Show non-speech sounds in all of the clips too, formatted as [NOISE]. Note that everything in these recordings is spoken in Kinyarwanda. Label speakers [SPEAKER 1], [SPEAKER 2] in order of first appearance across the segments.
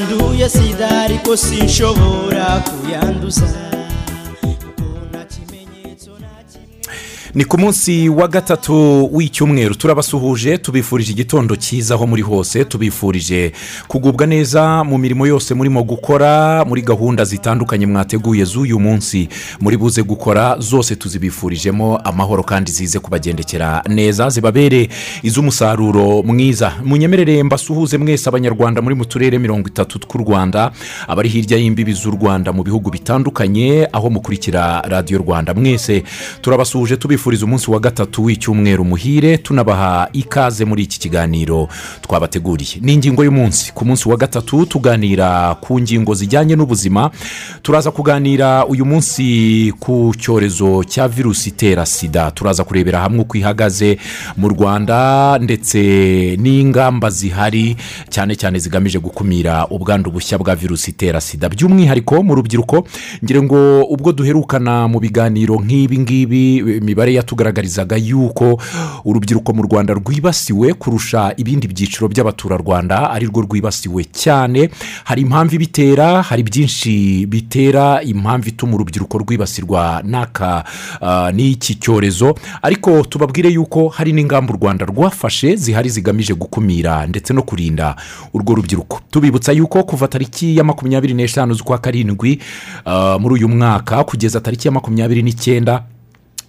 [SPEAKER 1] nanduye sida ariko sinshobora kuyanduza
[SPEAKER 2] ni ku munsi wa gatatu w'icyumweru turabasuhuje tubifurije igitondo cyiza aho muri hose tubifurije kugubwa neza mu mirimo yose murimo gukora muri gahunda zitandukanye mwateguye z'uyu munsi. Muri buze gukora zose tuzibifurijemo amahoro kandi zize kubagendekera neza zibabere iz'umusaruro mwiza. Munyemerere mbasuhuze mwese abanyarwanda muri mu turere mirongo itatu tw'u rwanda abari hirya y'imbibi z'u rwanda mu bihugu bitandukanye aho mukurikira radiyo rwanda. Mwese turabasuhuje tubifurije umunsi wa gatatu w'icyumweru muhire tunabaha ikaze muri iki kiganiro twabateguriye. Ni ingingo y'umunsi. Ku munsi wa gatatu tuganira ku ngingo zijyanye n'ubuzima turaza kuganira uyu munsi ku cyorezo cya virusi itera sida. Turaza kurebera hamwe uko ihagaze mu rwanda ndetse n'ingamba zihari cyane cyane zigamije gukumira ubwandu bushya bwa virusi itera sida. By'umwihariko mu rubyiruko ngira ngo ubwo duherukana mu biganiro nk'ibi ngibi imibare yatugaragarizaga yuko urubyiruko mu rwanda rwibasiwe kurusha ibindi byiciro by'abaturarwanda ari rwo rwibasiwe cyane. Hari impamvu ibitera hari byinshi bitera impamvu ituma urubyiruko rwibasirwa n'aka ah, n'iki cyorezo. Ariko tubabwire yuko hari n'ingamba u rwanda rwafashe zihari zigamije gukumira ndetse no kurinda urwo rubyiruko. Tubibutsa yuko kuva tariki ya makumyabiri n'eshanu z'ukwa karindwi ah, muri uyu mwaka kugeza tariki ya makumyabiri n'icyenda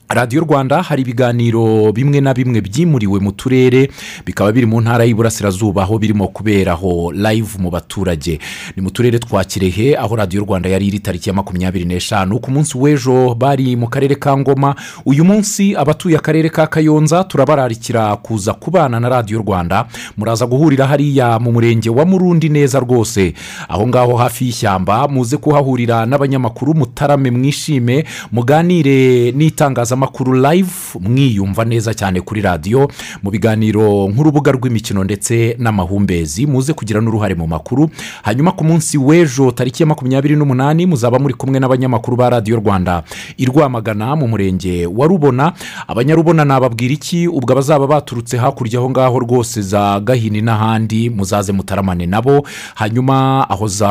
[SPEAKER 2] radiyo rwanda hari ibiganiro bimwe na bimwe byimuriwe mu turere bikaba biri mu ntara y'iburasirazuba aho birimo kuberaho live mu baturage. Ni mu turere twa kirehe aho radiyo rwanda yari iri tariki ya makumyabiri n'eshanu. Ku munsi w'ejo bari mu karere ka ngoma. Uyu munsi abatuye akarere ka kayonza turabararikira kuza kubana na radiyo rwanda. Muraza guhurira hariya mu murenge wa murundi neza rwose. Aho ngaho hafi y'ishyamba muze kuhahurira n'abanyamakuru mutarame mwishime muganire n'itangazamakuru. Amakuru live mwiyumva neza cyane kuri radiyo mu biganiro nk'urubuga rw'imikino ndetse n'amahumbezi muze kugira n'uruhare mu makuru. Hanyuma ku munsi w'ejo tariki ya makumyabiri n'umunani muzaba muri kumwe n'abanyamakuru ba radiyo rwanda. I rwamagana mu murenge wa rubona. Abanyarubona nababwira iki? Ubwo abazaba baturutse hakurya aho ngaho rwose za gahini n'ahandi muzaze mutaramane nabo. Hanyuma aho za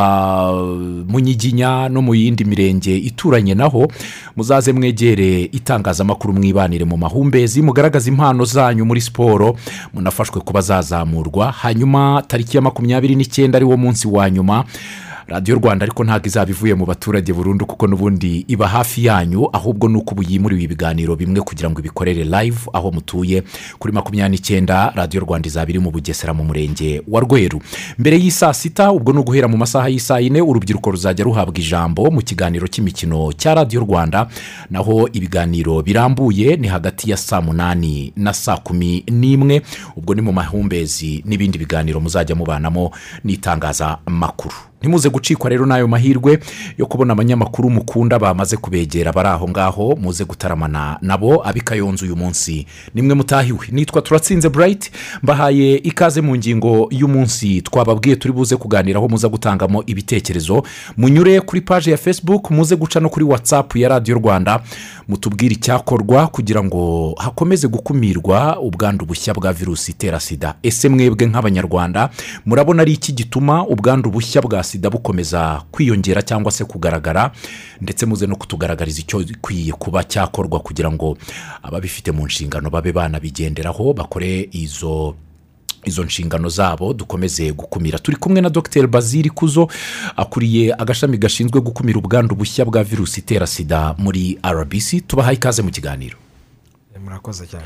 [SPEAKER 2] munyiginya no mu yindi mirenge ituranye naho muzaze mwegere itangazamakuru mwibanire mu mahumbezi mugaragaza impano zanyu muri siporo munafashwe kuba zazamurwa. Hanyuma tariki ya makumyabiri n'icyenda ari wo munsi wa nyuma radiyo rwanda ariko ntabwo izaba ivuye mu baturage burundu kuko n'ubundi iba hafi yanyu ahubwo ni uko ubu yimuriwe ibiganiro bimwe kugira ngo ibikorere live aho mutuye. Kuri makumyabiri n'icyenda radiyo rwanda izaba iri mu bugesera mu murenge wa rweru. Mbere y'i saa sita ubwo ni uguhera mu masaha y'i saa yine urubyiruko ruzajya ruhabwa ijambo mu kiganiro cy'imikino cya radiyo rwanda. Naho ibiganiro birambuye ni hagati ya saa munani na saa kumi n'imwe. Ubwo ni mu mahumbezi n'ibindi biganiro muzajya mubanamo n'itangazamakuru. Ntimuze gucikwa rero n'ayo mahirwe yo kubona abanyamakuru mukunda bamaze kubegera bari aho ngaho muze gutaramana nabo abikayonza uyu munsi. Nimwe mutahiwe. Nitwa turatsinze burayiti mbahaye ikaze mu ngingo y'umunsi. Twababwiye turi buze kuganiraho muza gutangamo ibitekerezo. Munyure kuri paji ya facebook muze guca no kuri watsapu ya radiyo rwanda. Mutubwire icyakorwa kugira ngo hakomeze gukumirwa ubwandu bushya bwa virusi itera sida. Ese mwebwe nk'abanyarwanda murabona ari iki gituma ubwandu bushya bwa sida bukomeza kwiyongera cyangwa se kugaragara ndetse muze no kutugaragariza icyo gikwiye kuba cyakorwa kugira ngo ababifite mu nshingano babe banabigenderaho bakore izo izo nshingano zabo dukomeze gukumira. Turi kumwe na dr. Bazili kuzo akuriye agashami gashinzwe gukumira ubwandu bushya bwa virusi itera sida muri rbc tubahaye ikaze mu kiganiro.
[SPEAKER 3] Murakoze cyane.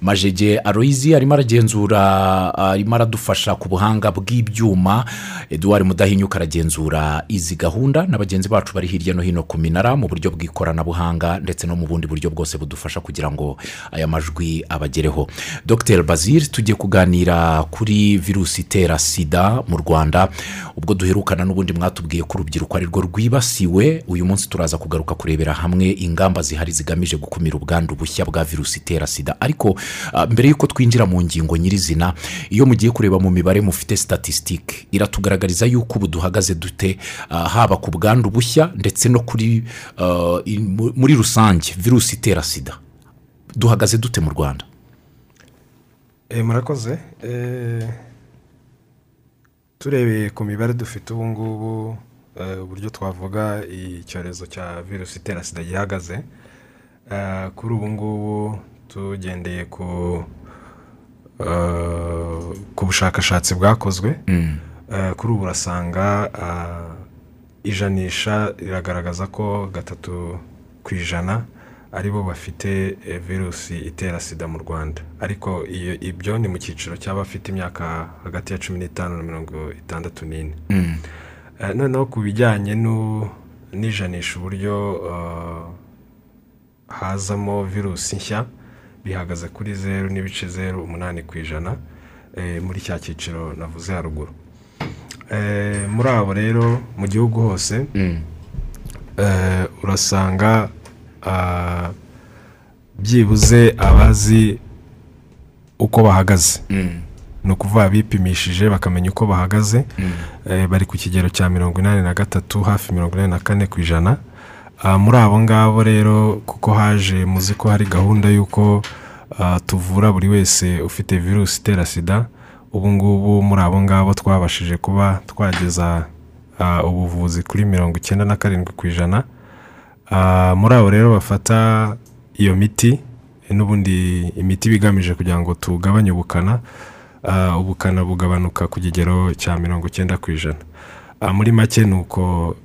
[SPEAKER 2] Majege aroyizi arimo aragenzura arimo aradufasha ku buhanga bw'ibyuma. Eduard mudahinyuka aragenzura izi gahunda na bagenzi bacu bari hirya no hino ku minara mu buryo bw'ikoranabuhanga ndetse no mu bundi buryo bwose budufasha kugira ngo aya majwi abagereho. Dr bazil tugiye kuganira kuri virusi itera sida mu rwanda. Ubwo duherukana n'ubundi mwatubwiye ko urubyiruko ari rwo rwibasiwe uyu munsi turaza kugaruka kurebera hamwe ingamba zihari zigamije gukumira ubwandu bushya bwa virusi itera sida. Ariko ah, mbere y'uko twinjira mu ngingo nyirizina iyo mugiye kureba mu mibare mufite statisitike iratugaragariza yuko ubu duhagaze dute ah, haba ku bwandu bushya ndetse no kuri ah, muri rusange virusi itera sida. Duhagaze dute mu rwanda?
[SPEAKER 3] Eh, murakoze. Eh, turebeye ku mibare dufite ubu ngubu eh, uburyo twavuga icyorezo cya virusi itera sida gihagaze. Kuri ubu ngubu tugendeye ku eh, ku bushakashatsi bwakozwe. Eh, kuri ubu urasanga ah, ijanisha riragaragaza ko gatatu ku ijana ari bo bafite eh, virusi itera sida mu rwanda. Ariko iyo ibyo ni mu cyiciro cy'abafite imyaka hagati ya cumi n'itanu na mirongo itandatu n'ine. Eh, noneho ku bijyanye n'ijanisha uburyo eh, hazamo virusi nshya bihagaze kuri zeru n'ibice zeru umunani ku ijana eh, muri cya cyiciro navuze haruguru Eh, muri abo rero mu gihugu hose eh, urasanga ah, byibuze abazi uko bahagaze. Ni ukuvuga bipimishije bakamenya uko bahagaze. Eh, bari ku kigero cya mirongo inani na gatatu hafi mirongo inani na kane ku ijana. Muri abo ngabo rero kuko haje muzi ko hari gahunda y'uko ah, tuvura buri wese ufite virusi itera sida ubu ngubu muri abo ngabo twabashije kuba twageza ah, ubuvuzi kuri mirongo icyenda na karindwi ku ijana. Ah, muri abo rero bafata iyo miti n'ubundi imiti iba igamije kugira ngo tugabanye ubukana ah, ubukana bugabanuka ku kigero cya mirongo icyenda ku ijana. Ah, muri make ni uko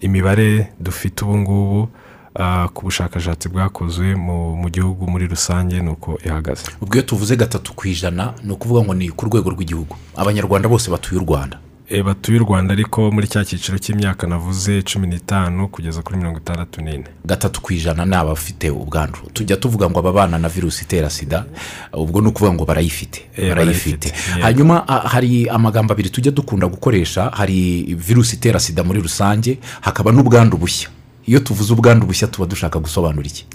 [SPEAKER 3] imibare dufite ubu ngubu ah, ku bushakashatsi bwakozwe mu gihugu muri rusange ni uko ihagaze.
[SPEAKER 2] Ubwo iyo tuvuze gatatu ku ijana ni ukuvuga ngo ni ku rwego rw'igihugu. Abanyarwanda bose batuye u rwanda.
[SPEAKER 3] Batuye u rwanda ariko muri cya cyiciro cy'imyaka navuze cumi n'itanu kugeza kuri mirongo itandatu n'ine.
[SPEAKER 2] Gatatu ku ijana ni abafite ubwandu. Tujya tuvuga ngo ababana na virusi itera sida ubwo ni ukuvuga ngo barayifite
[SPEAKER 3] Eh,
[SPEAKER 2] barayifite.
[SPEAKER 3] yego.
[SPEAKER 2] hanyuma ah, hari amagambo abiri tujya dukunda gukoresha hari virusi itera sida muri rusange hakaba n'ubwandu bushya. Iyo tuvuze ubwandu bushya tuba dushaka gusobanura iki?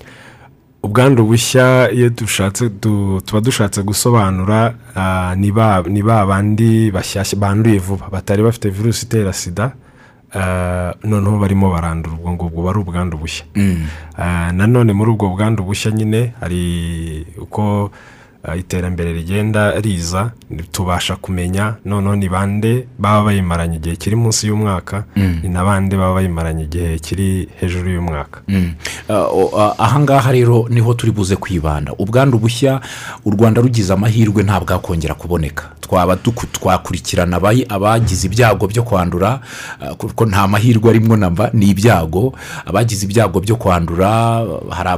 [SPEAKER 3] Ubwandu bushya iyo dushatse du- tuba dushatse gusobanura ah, ni ba bandi bashyashya banduye vuba. Batari bafite virusi itera sida ah, noneho barimo barandura ubwo ngubwo buba ari ubwandu bushya. Ah, nanone muri ubwo bwandu bushya nyine hari uko iterambere rigenda riza tubasha kumenya noneho ni bande baba bayimaranye igihe kiri munsi y'umwaka ni na bande baba bayimaranye igihe kiri hejuru y'umwaka.
[SPEAKER 2] Mm. Ah, ah, ahangaha rero ni ho turi buze kwibanda. Ubwandu bushya u rwanda rugize amahirwe nta bwakongera kuboneka. Twaba twakurikirana abagize ibyago byo kwandura ah, kuko nta mahirwe arimwo namba ni ibyago. Abagize ibyago byo kwandura hari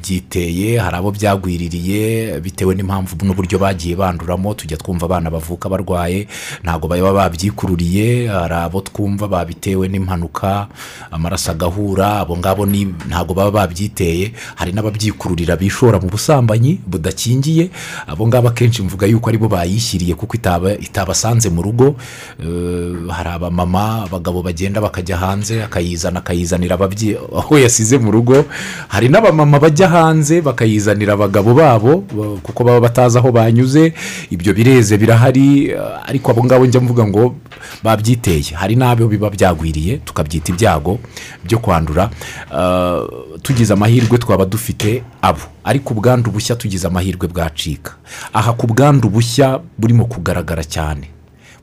[SPEAKER 2] ababyiteye hari abo byagwiririye bitewe n'impamvu n'uburyo bagiye banduramo tujya twumva abana bavuka barwaye ntabwo baba babyikururiye hari abo twumva babitewe n'impanuka amaraso agahura abo ngabo ntabwo baba babyiteye hari n'ababyikururira bishora mu busambanyi budakingiye abo ngabo akenshi mvuga yuko ari bo bayishyiriye kuko itaba itabasanze mu rugo Eh, hari abamama abagabo bagenda bakajya hanze akayizana akayizanira aho yasize mu rugo hari n'abamama bajya hanze bakayizanira abagabo babo ba- kuko baba batazi aho banyuze. Ibyo bireze birahari eh, ariko abo ngabo njya mvuga ngo babyiteye. Hari n'abo biba byagwiriye tukabyita ibyago byo kwandura. Eh, tugize amahirwe twaba dufite abo. Ariko ubwandu bushya tugize amahirwe bwacika. Aha ku bwandu bushya burimo kugaragara cyane.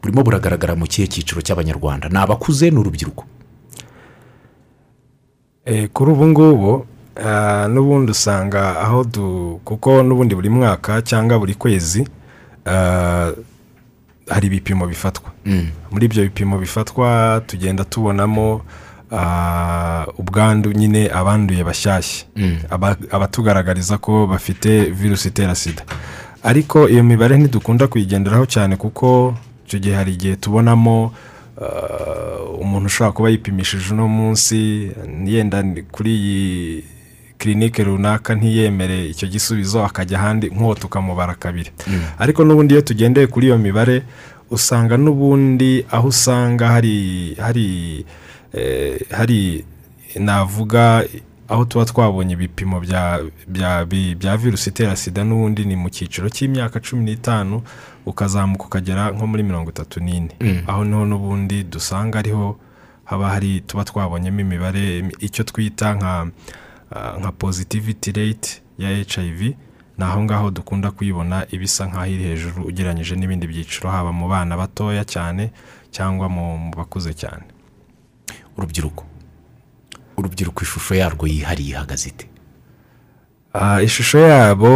[SPEAKER 2] Burimo buragaragara mu kihe cyiciro cy'abanyarwanda. Ni abakuze n'urubyiruko.
[SPEAKER 3] Eh, kuri ubu ngubu n'ubundi usanga aho du kuko n'ubundi buri mwaka cyangwa buri kwezi ah, hari ibipimo bifatwa. Muri ibyo bipimo bifatwa tugenda tubonamo ah, ubwandu nyine abanduye bashyashya. Aba- abatugaragariza ko bafite virusi itera sida. Ariko iyo mibare ntidukunda kuyigenderaho cyane kuko icyo gihe hari igihe tubonamo umuntu ushobora kuba yipimishije uno munsi yenda kuri iyi kirinike runaka ntiyemere icyo gisubizo akajya ahandi nk'uwo tukamubara kabiri. Ariko n'ubundi iyo tugendeye kuri iyo mibare usanga n'ubundi aho usanga hari hari eh, hari navuga aho tuba twabonye ibipimo bya bya bya virusi itera sida n'ubundi ni mu cyiciro cy'imyaka cumi n'itanu ukazamuka ukagera nko muri mirongo itatu n'ine. Aho ni ho n'ubundi dusanga ariho haba hari tuba twabonyemo imibare icyo twita nka nka positivity rate ya hiv ni aho ngaho dukunda kuyibona iba isa nk'aho iri hejuru ugereranyije n'ibindi byiciro haba mu bana batoya cyane cyangwa mu bakuze cyane.
[SPEAKER 2] Urubyiruko. Urubyiruko ishusho yarwo yihariye ihagaze ite?
[SPEAKER 3] Ah, ishusho yabo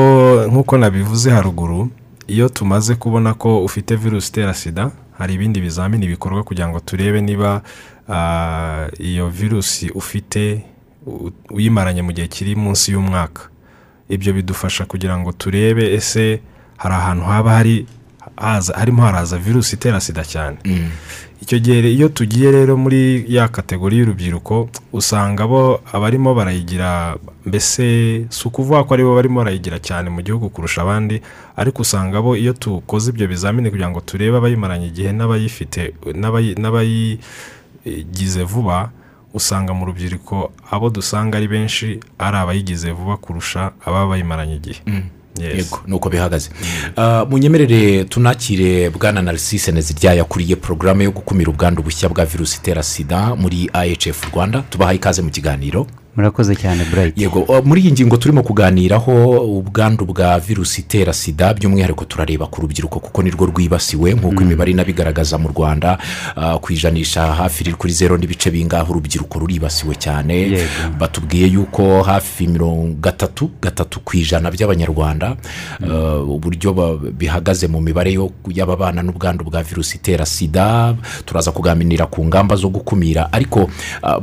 [SPEAKER 3] nk'uko nabivuze haruguru iyo tumaze kubona ko ufite virusi itera sida hari ibindi bizamini bikorwa kugira ngo turebe niba ah, iyo virusi ufite uyimaranye mu gihe kiri munsi y'umwaka. Ibyo bidufasha kugira ngo turebe ese hari ahantu haba hari harimo haraza virusi itera sida cyane. Icyo gihe iyo tugiye rero muri ya kategori y'urubyiruko usanga bo abarimo barayigira mbese si ukuvuga ko ari bo barimo barayigira cyane mu gihugu kurusha abandi ariko usanga bo iyo tukoze ibyo bizamini kugira ngo turebe abayimaranye igihe n'abayigize vuba usanga mu rubyiruko abo dusanga ari benshi ari abayigize vuba kurusha ababa bayimaranye igihe. Yes.
[SPEAKER 2] yego ni uko bihagaze. Ah, munyemerere tunakire bwana narisise nezirya yakuriye porogaramu yo gukumira ubwandu bushya bwa virusi itera sida muri ahf rwanda. Tubahaye ikaze mu kiganiro.
[SPEAKER 4] Murakoze cyane burayiti
[SPEAKER 2] yego uh, muri iyi ngingo turimo kuganiraho ubwandu bwa virusi itera sida by'umwihariko turareba ku rubyiruko kuko nirwo rwibasiwe nk'uko imibare inabigaragaza mu rwanda uh, ku ijanisha hafi kuri zero n'ibice bingahe urubyiruko ruribasiwe cyane. Batubwiye yuko hafi mirongo gatatu gatatu ku ijana by'abanyarwanda uh, uburyo bihagaze mu mibare y'ababana n'ubwandu bwa virusi itera sida. Turaza kuganira ku ngamba zo gukumira. Ariko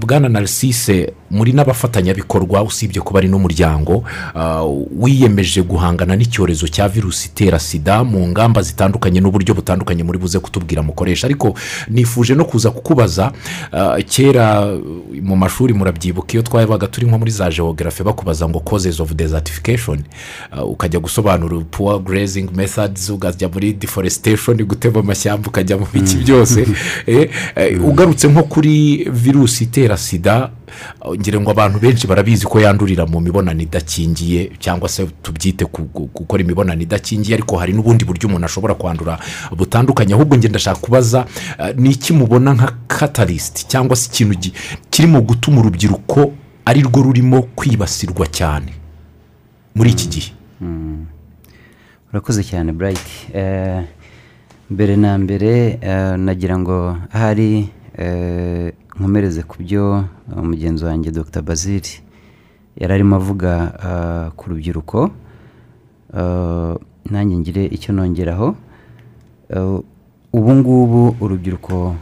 [SPEAKER 2] bwana narisise muri n'abafatanyabikorwa usibye kuba ari n'umuryango uh, wiyemeje guhangana n'icyorezo cya virusi itera sida mu ngamba zitandukanye n'uburyo butandukanye muri buze kutubwira mukoresha. Ariko nifuje no kuza kukubaza uh, kera mu mashuri murabyibuka iyo twabaga turi nko muri za geography bakubaza ngo causes of desertification uh, ukajya gusobanura poor grazing methods ukajya muri deforestation gutema amashyamba ukajya mu biki byose [LAUGHS] eh, eh, ugarutse nko kuri virusi itera sida ngira ngo abantu benshi barabizi ko yandurira mu mibonano idakingiye cyangwa se tubyite gukora imibonano idakingiye ariko hari n'ubundi buryo umuntu ashobora kwandura butandukanye. Ahubwo ngenda ndashaka kubaza uh, ni iki mubona nka katarisiti cyangwa se ikintu kirimo gutuma urubyiruko ari rwo rurimo kwibasirwa cyane muri iki gihe?
[SPEAKER 4] Urakoze cyane burayiti Eh, mbere na mbere eh, nagira ngo ahari eh, nkomereze ku byo eh, mugenzi wanjye dr. Bazili yari arimo avuga eh, ku rubyiruko. Eh, nanjye ngire icyo nongeraho. Ubu ngubu urubyiruko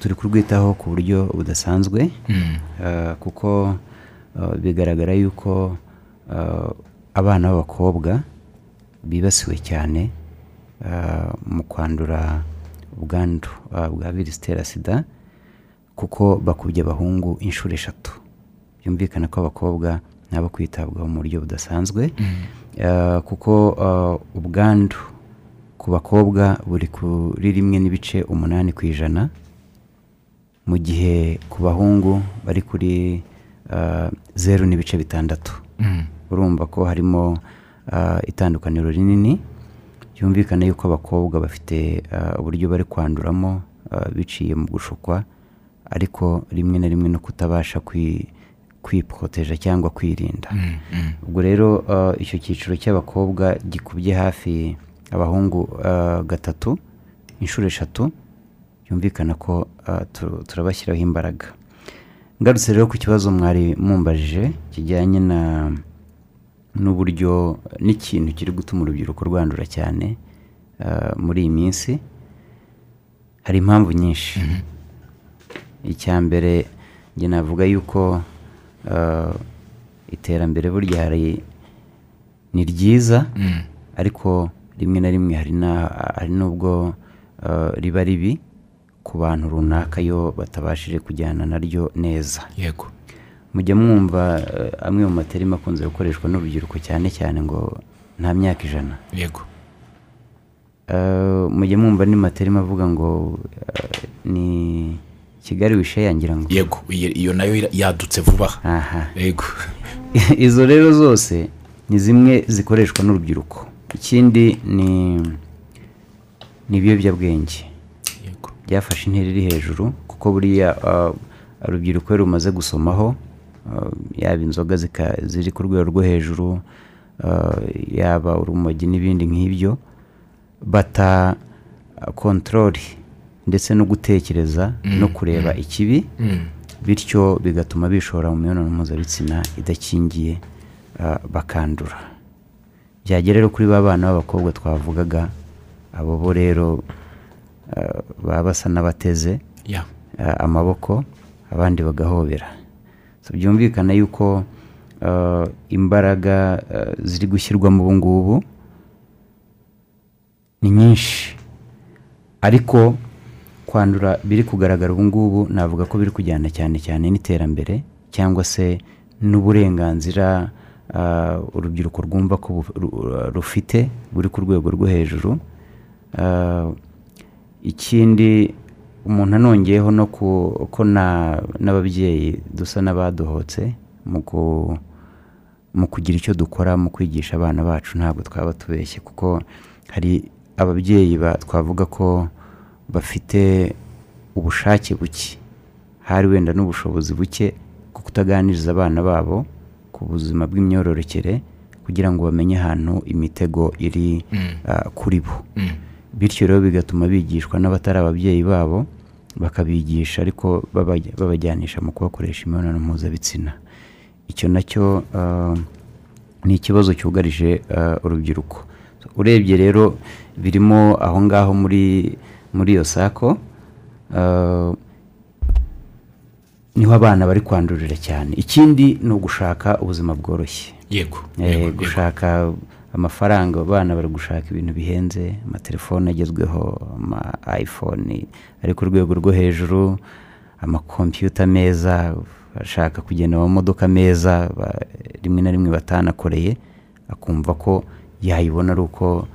[SPEAKER 4] turi kurwitaho ku buryo budasanzwe Eh, kuko bigaragara yuko abana b'abakobwa bibasiwe cyane mu kwandura ubwandu bwa virusi itera sida. Kuko bakubye abahungu inshuro eshatu. Byumvikana ko abakobwa nabo kwitabwaho mu buryo budasanzwe. Eh, kuko eh, ubwandu ku bakobwa buri kuri rimwe n'ibice umunani ku ijana. Mu gihe ku bahungu bari kuri eh, zeru n'ibice bitandatu. Urumva ko harimo itandukaniro rinini. Byumvikana yuko abakobwa bafite uburyo bari kwanduramo biciye mu gushukwa. Ariko rimwe na rimwe no kutabasha kwi- kwiporoteja cyangwa kwirinda. Ubwo rero eh, icyo cyiciro cy'abakobwa gikubye hafi abahungu eh, gatatu inshuro eshatu byumvikana ko tu- turabashyiraho imbaraga. Ngarutse rero ku kibazo mwari mumbajije kijyanye na n'uburyo n'ikintu kiri gutuma urubyiruko rwandura cyane muri iyi minsi hari impamvu nyinshi. Icya mbere njye navuga yuko eh, iterambere burya hari ni ryiza ariko rimwe na rimwe hari n'ubwo eh, riba ribi ku bantu runaka iyo batabashije kujyana naryo neza.
[SPEAKER 2] Yego.
[SPEAKER 4] Mujya mwumva eh, amwe mu materima akunze gukoreshwa n'urubyiruko cyane cyane ngo nta myaka ijana.
[SPEAKER 2] Yego.
[SPEAKER 4] Mujya mwumva ni materima avuga ngo ni kigali wisheyangira ngo
[SPEAKER 2] yego iyo na yo yadutse vuba. Yego. [LAUGHS]
[SPEAKER 4] Izo rero zose ni zimwe zikoreshwa n'urubyiruko. Ikindi ni ni ibiyobyabwenge.
[SPEAKER 2] Yego.
[SPEAKER 4] Byafashe intera iri hejuru kuko buriya uh, urubyiruko rumaze gusomaho uh, yaba inzoga ziri ku rwego rwo hejuru eh, yaba urumogi n'ibindi nk'ibyo bata kontorori ndetse no gutekereza no kureba ikibi bityo bigatuma bishora mu mibonano mpuzabitsina idakingiye eh, bakandura. Byagera rero kuri ba bana b'abakobwa twavugaga abo bo rero baba basa n'abateze eh, amaboko abandi bagahobera. Byumvikana yuko imbaraga ziri gushyirwamo ubu ngubu ni nyinshi. Ariko kwandura biri kugaragara ubu ngubu navuga ko biri kujyana cyane cyane n'iterambere cyangwa se n'uburenganzira ah, urubyiruko rwumva ko rufite buri ku rwego rwo hejuru. Ah, ikindi umuntu anongeyeho no ko na- n'ababyeyi dusa n'abadohotse mu ku- mu kugira icyo dukora mu kwigisha abana bacu ntabwo twaba tubeshye kuko hari ababyeyi ba- twavuga ko bafite ubushake buke. Hari wenda n'ubushobozi buke bwo kutaganiriza abana babo ku buzima bw'imyororokere kugira ngo bamenye ahantu imitego iri ah, kuri bo. Bityo rero bigatuma bigishwa n'abatari ababyeyi babo bakabigisha ariko babaj- babajyanisha mu kubakoresha imibonano mpuzabitsina. Icyo na cyo ah, ni ikibazo cyugarije ah, urubyiruko. Urebye rero birimo aho ngaho muri muri iyo sako ah, ni ho abana bari kwandurira cyane. Ikindi ni ugushaka ubuzima bworoshye.
[SPEAKER 2] Yego
[SPEAKER 4] Eh, gushaka amafaranga abana bari gushaka ibintu bihenze amatelefone agezweho ama iphone ari ku rwego rwo hejuru amakompiyuta meza bashaka kugenda mu mamodoka meza rimwe na rimwe batanakoreye akumva ko yayibona ari uko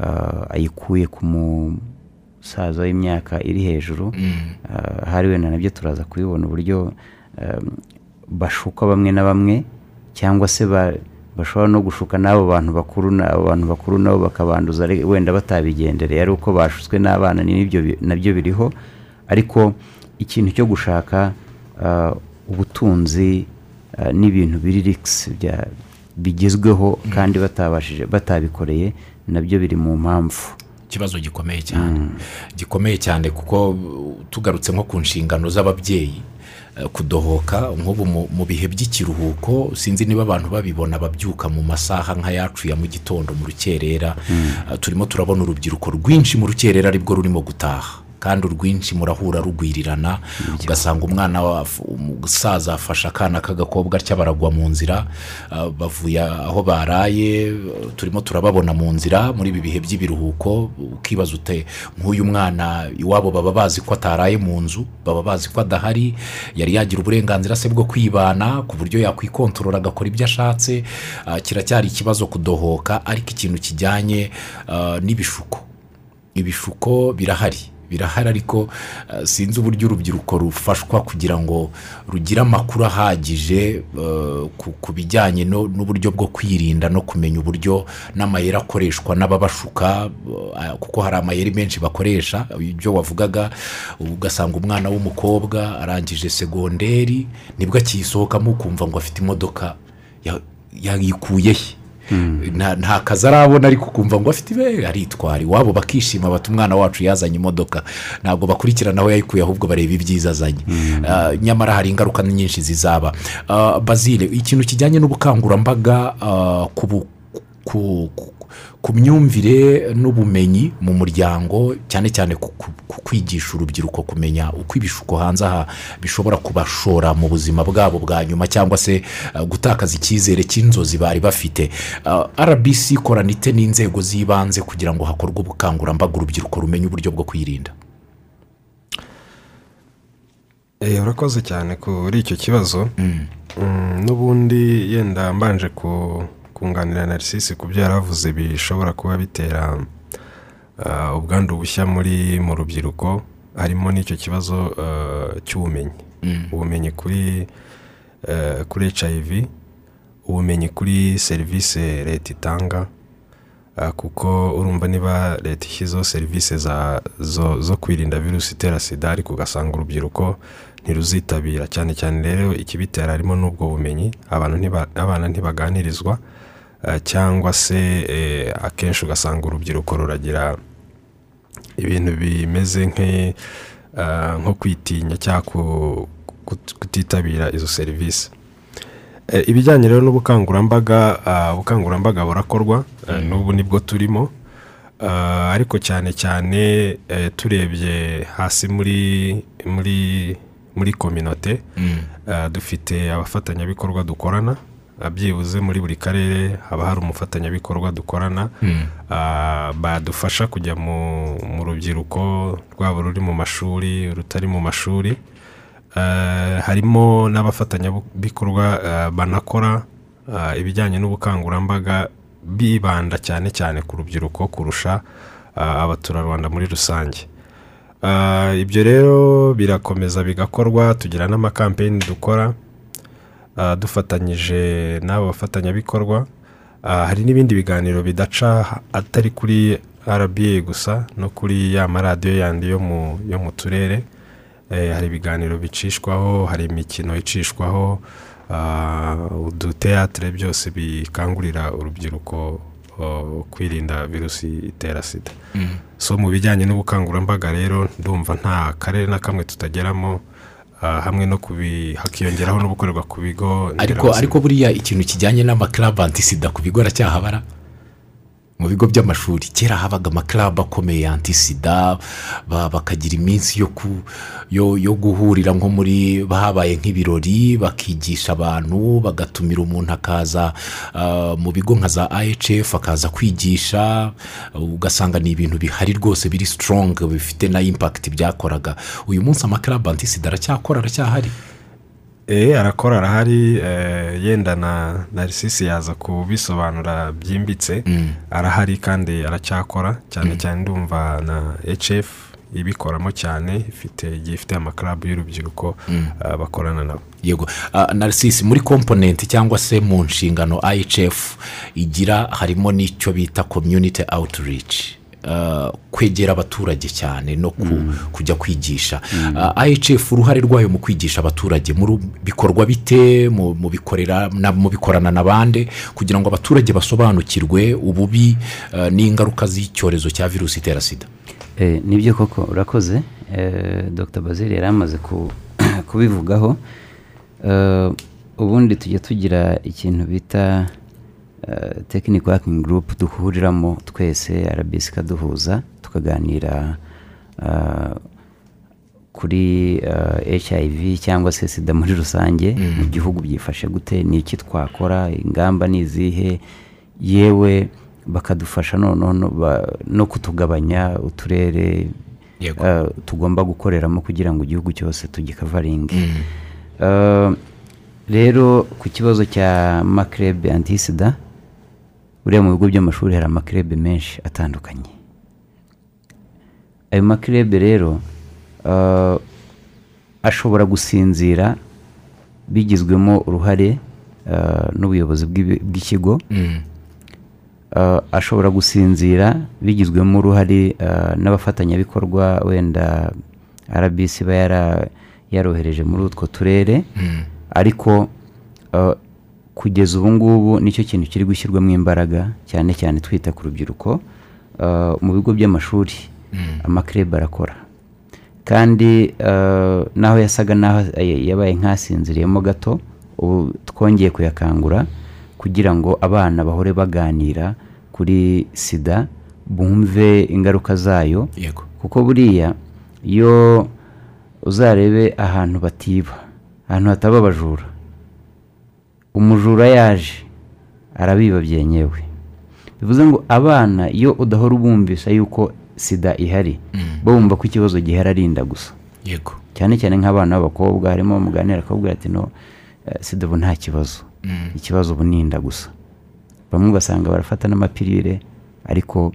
[SPEAKER 4] ah, ayikuye ku musaza w'imyaka iri hejuru Ah, hari wenda na byo turaza kubibona uburyo um, bashuka bamwe na bamwe cyangwa se ba- bashobora no gushuka n'abo bantu bakuru na- abo bantu bakuru nabo bakabanduza wenda batabigendereye ari uko bashutswe n'abana na byo biriho. Ariko ikintu cyo gushaka ah, ubutunzi ah, n'ibintu biri rikisi bigezweho kandi batabashije batabikoreye na byo biri mu mpamvu.
[SPEAKER 2] Ikibazo gikomeye cyane. Gikomeye cyane kuko tugarutse nko ku nshingano z'ababyeyi uh, kudohoka nk'ubu mu- bihe by'ikiruhuko sinzi niba abantu babibona babyuka mu masaha nk'ayacu ya mu gitondo mu rukerera. Uh, turimo turabona urubyiruko rwinshi mu rukerera ari bwo rurimo gutaha. Kandi urwinshi murahura rugwirirana ugasanga umwana wa- umusaza afashe akana k'agakobwa atya baragwa mu nzira uh, bavuye aho baraye turimo turababona mu nzira muri ibi bihe by'ibiruhuko ukibaza ute nk'uyu mwana iwabo baba bazi ko ataraye mu nzu baba bazi ko adahari yari yagira uburenganzira se bwo kwibana ku buryo yakwikontorora agakora ibyo ashatse uh, kiracyari ikibazo kudohoka ariko ikintu kijyanye uh, n'ibishuko. Ibishuko birahari. Birahari ariko uh, sinzi uburyo urubyiruko rufashwa kugira ngo rugire amakuru ahagije uh, ku- bijyanye n'uburyo bwo kwirinda no kumenya uburyo n'amayeri akoreshwa n'ababashuka uh, kuko hari amayeri menshi bakoresha. Ibyo wavugaga ugasanga umwana w'umukobwa arangije segonderi ni bwo akiyisohokamo ukumva ngo afite imodoka ya- yayikuye he nta nta kazi arabona ariko ukumva ngo afite ibe aritwara iwabo bakishima bati umwana wacu yazanye imodoka. Ntabwo bakurikirana aho yayikuye ahubwo bareba ibyiza azanye. Ah, nyamara hari ingaruka nyinshi zizaba. Ah, bazile ikintu kijyanye n'ubukangurambaga ah, ku ku- myumvire n'ubumenyi mu muryango cyane cyane ku kwigisha urubyiruko kumenya uko ibishuko hanze aha bishobora kubashora mu buzima bwabo bwa nyuma cyangwa se uh, gutakaza icyizere cy'inzozi bari bafite. Uh, rbc ikorana ite n'inzego z'ibanze kugira ngo hakorwe ubukangurambaga urubyiruko rumenye uburyo bwo kwirinda.
[SPEAKER 3] Eh, urakoze cyane kuri icyo kibazo. Mm, n'ubundi yenda mbanje ku- kunganira narisisi ku byo yari avuze bishobora kuba bitera ah, ubwandu bushya muri mu rubyiruko harimo n'icyo kibazo ah, cy'ubumenyi. Ubumenyi kuri eh, kuri hiv ubumenyi kuri serivisi leta itanga kuko urumva niba leta ishyizeho serivisi zo kwirinda virusi itera sida ariko ugasanga urubyiruko ntiruzitabira. Cyane cyane rero ikibitera harimo n'ubwo bumenyi abana ntibaganirizwa cyangwa se eh, akenshi ugasanga urubyiruko ruragira ibintu bimeze ah, nko kwitinya cyangwa ku- kut- kutitabira izo serivisi. Eh, ibijyanye rero n'ubukangurambaga ah, ubukangurambaga burakorwa eh, n'ubu ni bwo turimo. Ariko cyane cyane eh, turebye hasi muri muri muri kominote ah, dufite abafatanyabikorwa dukorana. Byibuze muri buri karere haba hari umufatanyabikorwa dukorana ah, badufasha kujya mu rubyiruko rwaba ruri mu mashuri rutari mu mashuri. Eh, harimo n'abafatanyabikorwa eh, banakora eh, ibijyanye n'ubukangurambaga bibanda cyane cyane ku rubyiruko kurusha abaturarwanda muri rusange. Ibyo rero birakomeza bigakorwa tugira n'amakampeyini dukora dufatanyije n'abo bafatanyabikorwa. Eh, hari n'ibindi biganiro bidaca atari kuri rba gusa no kuri ya maradiyo yandi yo mu yo mu turere. Eh, hari ibiganiro bicishwaho hari imikino icishwaho. Ah, uduteatire byose bikangurira urubyiruko kwirinda virusi itera sida. So mu bijyanye n'ubukangurambaga rero ndumva nta karere na kamwe tutageramo. ah, hamwe no hakiyongeraho no gukorerwa ku bigo
[SPEAKER 2] ariko ariko buriya ikintu kijyanye n'amakarabu antisida ku bigo aracyahabara mu bigo by'amashuri. Kera habaga amakarabu akomeye antisida ba- bakagira iminsi yo guhurira nko muri habaye nk'ibirori bakigisha abantu bagatumira umuntu akaza ah, mu bigo nka za IHF akaza kwigisha ugasanga ni ibintu bihari rwose biri sitorongi bifite na impakiti byakoraga. Uyu munsi amakarabu antisida aracyakora aracyahari.
[SPEAKER 3] Arakora arahari eh, yenda na narisisi yaza kubisobanura byimbitse. Arahari kandi aracyakora cyane cyane ndumva na hf ibikoramo cyane ifite igihe ifite amakarabu y'urubyiruko ah, bakorana nabo.
[SPEAKER 2] Yego. Ah, narisisi muri komponenti cyangwa se mu nshingano IHF igira harimo n'icyo bita community outreach. Ah, kwegera abaturage cyane no ku- kujya kwigisha. Ah, IHF uruhare rwayo mu kwigisha abaturage bikorwa bite mu bikorana na bande kugira ngo abaturage basobanukirwe ububi ah, n'ingaruka z'icyorezo cya virusi itera sida.
[SPEAKER 4] Eh, ni byo koko urakoze? Eh, dr. Bazil yari amaze ku- [COUGHS] kubivugaho. Eh, ubundi tujya tugira ikintu bita tekiniko wakingi gurupu duhuriramo twese rbc ikaduhuza tukaganira eh, kuri hiv cyangwa se sida muri rusange mu gihugu byifashe gute ni iki twakora ingamba ni izihe yewe bakadufasha noneho no ba- no kutugabanya uturere eh, tugomba gukoreramo kugira ngo igihugu cyose tugikavaringe. Eh, rero ku kibazo cya makerebe antisida buriya mu bigo by'amashuri hari amakerebe menshi atandukanye. Ayo makerebe rero eh, ashobora gusinzira bigizwemo uruhare eh, n'ubuyobozi bw'ikigo. Eh, ashobora gusinzira bigizwemo uruhare n'abafatanyabikorwa wenda rbc iba yarohereje muri utwo turere. Ariko eh, kugeza ubu ngubu ni cyo kintu kiri gushyirwamo imbaraga cyane cyane twita ku rubyiruko eh, mu bigo by'amashuri. Amakerebe arakora. Kandi eh, naho yasaga naho yabaye nk'asinziriyemo gato ubu twongeye kuyakangura kugira ngo abana bahore baganira kuri sida bumve ingaruka zayo. Kuko buriya iyo uzarebe ahantu batiba ahantu hataba abajura umujura yaje arabiba byenyewe bivuze ngo abana iyo udahora ubumvisa yuko sida ihari bo bumva ko ikibazo gihari ari inda gusa.
[SPEAKER 2] Yego.
[SPEAKER 4] Cyane cyane nk'abana b'abakobwa harimo muganira akabwira ati no eh, sida ubu nta kibazo. Ikibazo ubu ni inda gusa. Bamwe ugasanga barafata n'amapirire ariko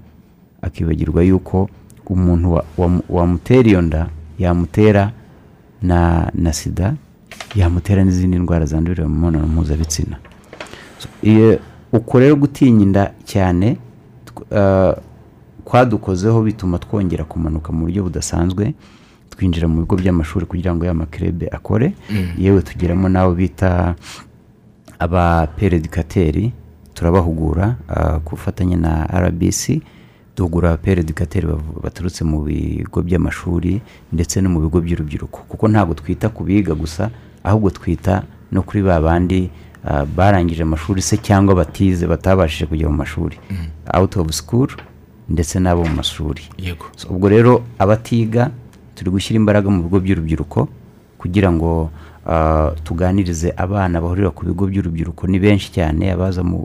[SPEAKER 4] akibagirwa yuko umuntu wa- wamu- wamutera iyo nda yamutera na na sida yamutera n'izindi ndwara zandurira mu mibonano mpuzabitsina. Uko rero gutinya inda cyane eh, kwadukozeho bituma twongera kumanuka mu buryo budasanzwe twinjira mu bigo by'amashuri kugira ngo ya makerebe akore. Yewe tugeramo n'abo bita abaperedikateri turabahugura ah, ku bufatanye na rbc duhugura abaperedikateri baturutse mu bigo by'amashuri ndetse no mu bigo by'urubyiruko. Kuko ntabwo twita ku biga gusa ahubwo twita no kuri ba bandi ah, barangije amashuri se cyangwa batize batabashije kujya mu mashuri. Out of school ndetse n'abo mu mashuri.
[SPEAKER 2] Yego.
[SPEAKER 4] So, ubwo rero abatiga turi gushyira imbaraga mu bigo by'urubyiruko kugira ngo ah, tuganirize abana bahurira ku bigo by'urubyiruko. Ni benshi cyane abaza mu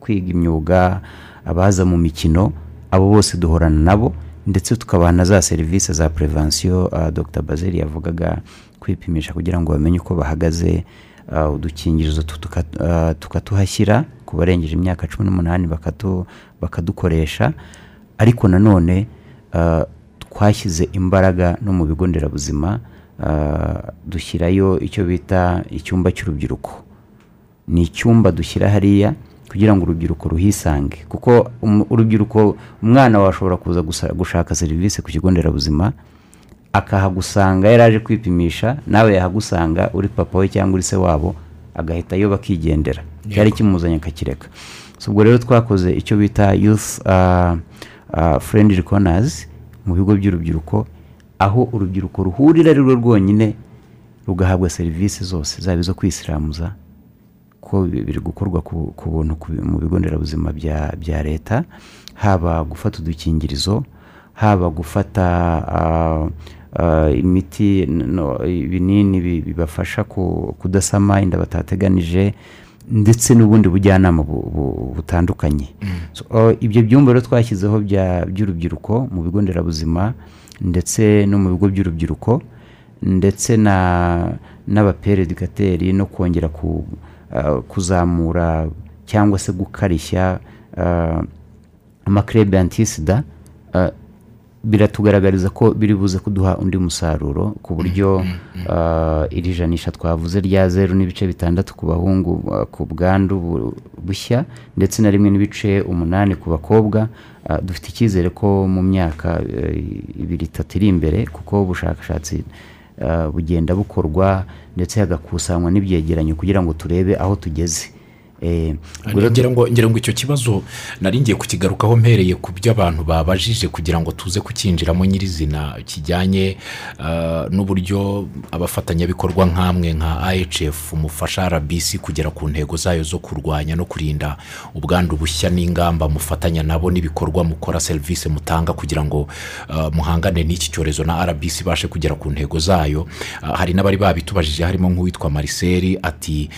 [SPEAKER 4] kwiga imyuga abaza mu mikino abo bose duhorana nabo ndetse tukabaha na za serivisi za prevention ah, dr. Bazeli yavugaga kwipimisha kugira ngo bamenye uko bahagaze ah, udukingirizo ah, tukatuhashyira ku barengeje imyaka cumi n'umunani bakadukoresha. Ariko nanone ah, twashyize imbaraga no mu bigo nderabuzima dushyirayo icyo bita icyumba cy'urubyiruko. Ni icyumba dushyira hariya kugira ngo urubyiruko ruhisange. Kuko um- urubyiruko umwana washobora kuza gushaka serivisi ku kigo nderabuzima akahagusanga yari aje kwipimisha nawe yahagusanga uri papa we cyangwa uri se wabo agahita yo bakigendera cyari kimuzanye akakireka. Ubwo rero twakoze icyo bita youth uh, uh, friendly corners mu bigo by'urubyiruko aho urubyiruko ruhurira ari rwo rwonyine rugahabwa serivisi zose zaba izo kwisiramuza ko bi- biri gukorwa ku buntu mu bigo nderabuzima bya leta haba gufata udukingirizo haba gufata ah, imiti no- ibinini bi- bibafasha ku- kudasama inda batateganije ndetse n'ubundi bujyanama bu- bu- butandukanye. So, ah, ibyo byumba rero twashyizeho by'urubyiruko mu bigo nderabuzima ndetse no mu bigo by'urubyiruko ndetse na n'abaperedikateri no kongera ah, kuzamura cyangwa se gukarishya ah, amakrebe antisida ah, biratugaragariza ko biri buze kuduha undi musaruro ku buryo ah, iri janisha twavuze rya zeru n'ibice bitandatu ku bahungu ah, ku bwandu bu- bushya ndetse na rimwe n'ibice umunani ku bakobwa ah, dufite icyizere ko mu myaka ibiri itatu iri imbere kuko ubushakashatsi bugenda bukorwa ndetse hagakusanywa n'ibyegeranyo kugira ngo turebe aho tugeze.
[SPEAKER 2] Ngira ngo ngira ngo icyo kibazo nari ngiye kukigarukaho mpereye ku byo abantu babajije kugira ngo tuze kucyinjiramo nyirizina kijyanye ah, n'uburyo abafatanyabikorwa nk'amwe nka ihf mufasha rbc kugera ku ntego zayo zo kurwanya no kurinda ubwandu bushya n'ingamba mufatanya nabo n'ibikorwa mukora serivisi mutanga kugira ngo ah, muhangane n'iki cyorezo na rbc ibashe kugera ku ntego zayo. Hari n'abari babitubajije harimo nk'uwitwa mariseli ati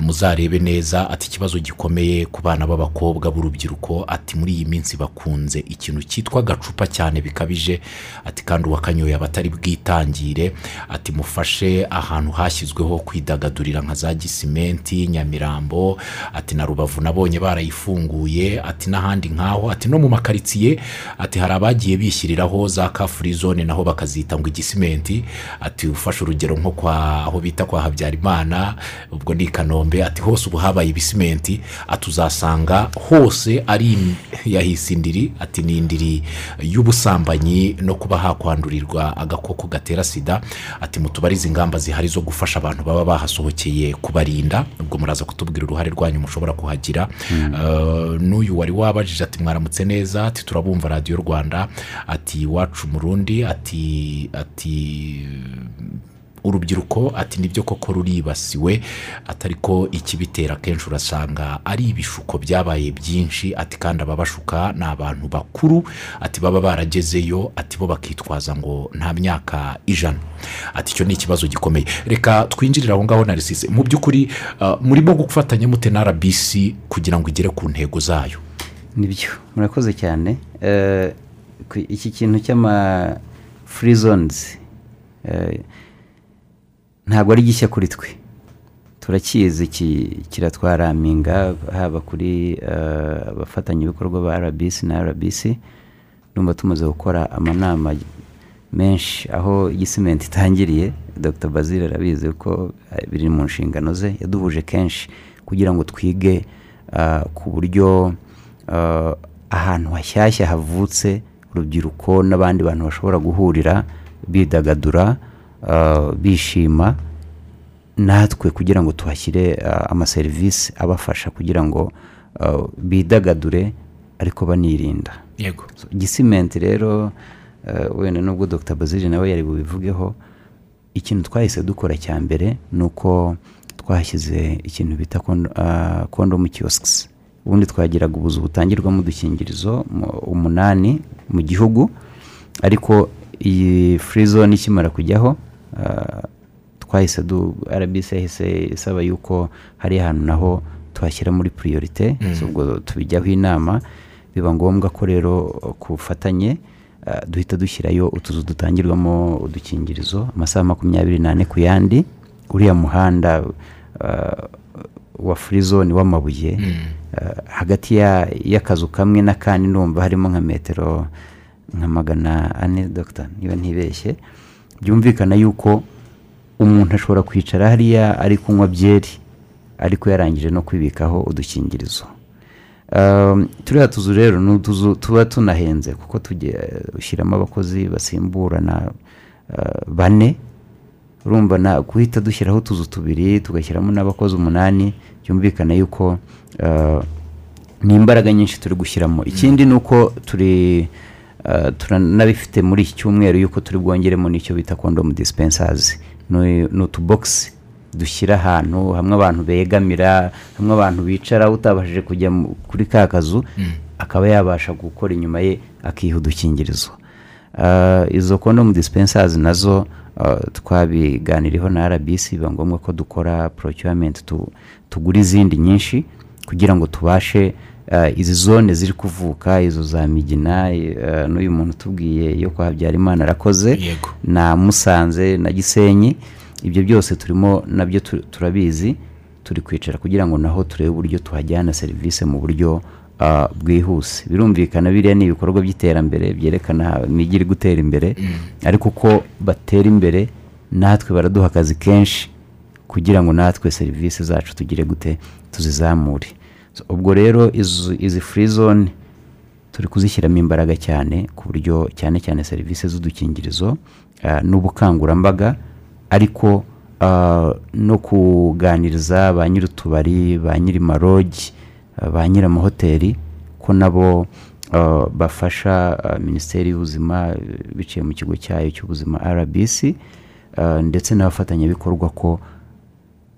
[SPEAKER 2] muzarebe neza ati ikibazo gikomeye ku bana b'abakobwa b'urubyiruko ati muri iyi minsi bakunze ikintu cyitwa agacupa cyane bikabije. Ati kandi uwakanyoye aba atari bwitangire. Ati mufashe ahantu hashyizweho kwidagadurira nka za gisimenti nyamirambo. Ati na rubavu nabonye barayifunguye. Ati n'ahandi nk'aho. Ati no mu makaritsiye. Ati hari abagiye bishyiriraho za kafuri zone naho bakazita ngo igisimenti ati ufashe urugero nko kwa aho bita kwa habyarimana ubwo ni i kanombe. Ati hose ubu habaye ibisimenti ati uzasanga hose ari yahise indiri ati ni indiri y'ubusambanyi no kuba hakwandurirwa agakoko gatera sida ati mutubarize ingamba zihari zo gufasha abantu baba bahasohokeye kubarinda ubwo muraza kutubwira uruhare rwanyu mushobora kuhagira. Eh, n'uyu wari wabajije ati mwaramutse neza ati turabumva radiyo rwanda ati iwacu murundi ati ati urubyiruko ati ni byo koko ruribasiwe? Atari ko ikibitera akenshi urasanga ari ibishuko byabaye byinshi. Ati kandi ababashuka ni abantu bakuru. Ati baba baragezeyo. Ati bo bakitwaza ngo nta myaka ijana. Ati icyo ni ikibazo gikomeye. Reka twinjirire aho ngaho na risise mu by'ukuri ah, murimo gufatanya mute na rbc kugira ngo igere ku ntego zayo?
[SPEAKER 4] Nibyo. Murakoze cyane. Ku- iki kintu cy'ama zones. Eh, ntabwo ari gishya kuri twe. Turakizi ki- kiratwaraminga haba kuri eh, abafatanyabikorwa ba rbc na rbc numva tumaze gukora amanama menshi aho igisimenti itangiriye dr. Bazil arabizi ko eh, biri mu nshingano ze. Yaduhuje kenshi kugira ngo twige ah, ku buryo ah, ahantu hashyashya havutse urubyiruko n'abandi bantu bashobora guhurira bidagadura bishima natwe kugira ngo tuhashyire ah, amaserivisi abafasha kugira ngo uh, bidagadure ariko banirinda.
[SPEAKER 2] Yego.
[SPEAKER 4] Gisimenti rero wenda nubwo dr. Bazili nawe yari bubivugeho ikintu twahise dukora cya mbere ni uko twashyize ikintu bita kondomu kiyosikisi ubundi twagiraga ubuzu butangirwamo udukingirizo mu- umunani mu gihugu ariko iyi free zone ikimara kujyaho ah, twahise du rbc yahise isaba yuko hari ahantu naho twashyira muri priorite so ubwo tubijyaho inama biba ngombwa ko rero ku bufatanye ah, duhita dushyirayo utuzu dutangirwamo udukingirizo amasaha makumyabiri n'ane ku yandi uriya muhanda ah, wa free zone w'amabuye ah, hagati ya- y'akazu kamwe n'akandi ndumva harimo nka metero nka magana ane dogita niba ntibeshye. Byumvikana yuko umuntu ashobora kwicara hariya ari kunywa byeri ariko yarangije no kwibikaho udukingirizo. Um, turiya tuzu rero ni utuzu tuba tunahenze kuko tugiye ushyiramo abakozi basimburana uh, bane urumva na guhita dushyiraho utuzu tubiri tugashyiramo n'abakozi umunani byumvikana yuko uh, ni imbaraga nyinshi turi gushyiramo. Ikindi ni uko turi uh, turanabifite muri iki cyumweru yuko turi bwongeremo n'icyo bita kondomu dispensazi ni utubogisi dushyira ahantu hamwe abantu begamira hamwe abantu bicara utabashije kujya kuri ka kazu akaba yabasha gukora inyuma ye akiha udukingirizo. Uh, izo kondomu dispensazi na zo uh, twabiganiriyeho na rbc biba ngombwa ko dukora procurement tu, tugura izindi nyinshi kugira ngo tubashe izi zone ziri kuvuka izo za migina uh, n'uyu muntu utubwiye yo kwa habyarimana arakoze. Na musanze na gisenyi. Ibyo byose turimo na byo tu- turabizi. Turi kwicara kugira ngo naho turebe uburyo tuhajyana serivisi mu buryo ah, bwihuse. Birumvikana biriya ni ibikorwa by'iterambere byerekana imijyi iri gutera imbere. Ariko uko batera imbere natwe baraduha akazi kenshi kugira ngo natwe serivisi zacu tugire gute tuzizamure. Ubwo rero izi- free zone turi kuzishyiramo imbaraga cyane ku buryo cyane cyane serivisi z'udukingirizo ah, n'ubukangurambaga ariko ah, no kuganiriza ba nyir'utubari ba nyiri marogi ah, ba nyir'amahoteli ko nabo bafasha minisiteri y'ubuzima biciye mu kigo cyayo cy'ubuzima rbc ndetse n'abafatanyabikorwa ko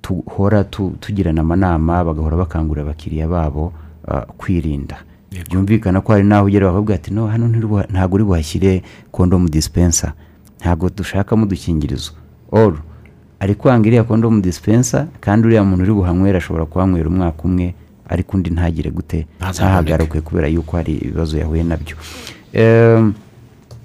[SPEAKER 4] tuhora tu- tugirana amanama bagahora bakangurira abakiriya babo ah, kwirinda. Byumvikana ko hari n'aho ugera bakavuga ati no hano ntabwo uri buhashyire kondomu dispensa ntabwo dushakamo udukingirizo oru ari kwanga iriya kondomu dispensa kandi uriya muntu uri buhanywera ashobora kuhanywera umwaka umwe ariko undi ntagire gute ntahagaruke kubera yuko hari ibibazo yahuye na byo.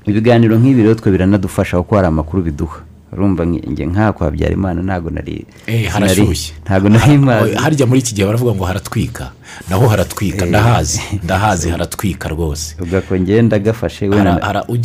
[SPEAKER 4] Ibiganiro nk'ibi rero twe biranadufasha kuko hari amakuru biduha. Urumva nge nk'aha kwa Habyarimana ntabwo nari
[SPEAKER 2] Eh, harashyushye.
[SPEAKER 4] ntabwo nari mazi.
[SPEAKER 2] harya muri iki gihe baravuga ngo haratwika. Naho haratwika ndahazi ndahazi haratwika rwose.
[SPEAKER 4] Ubwo ngenda gafashe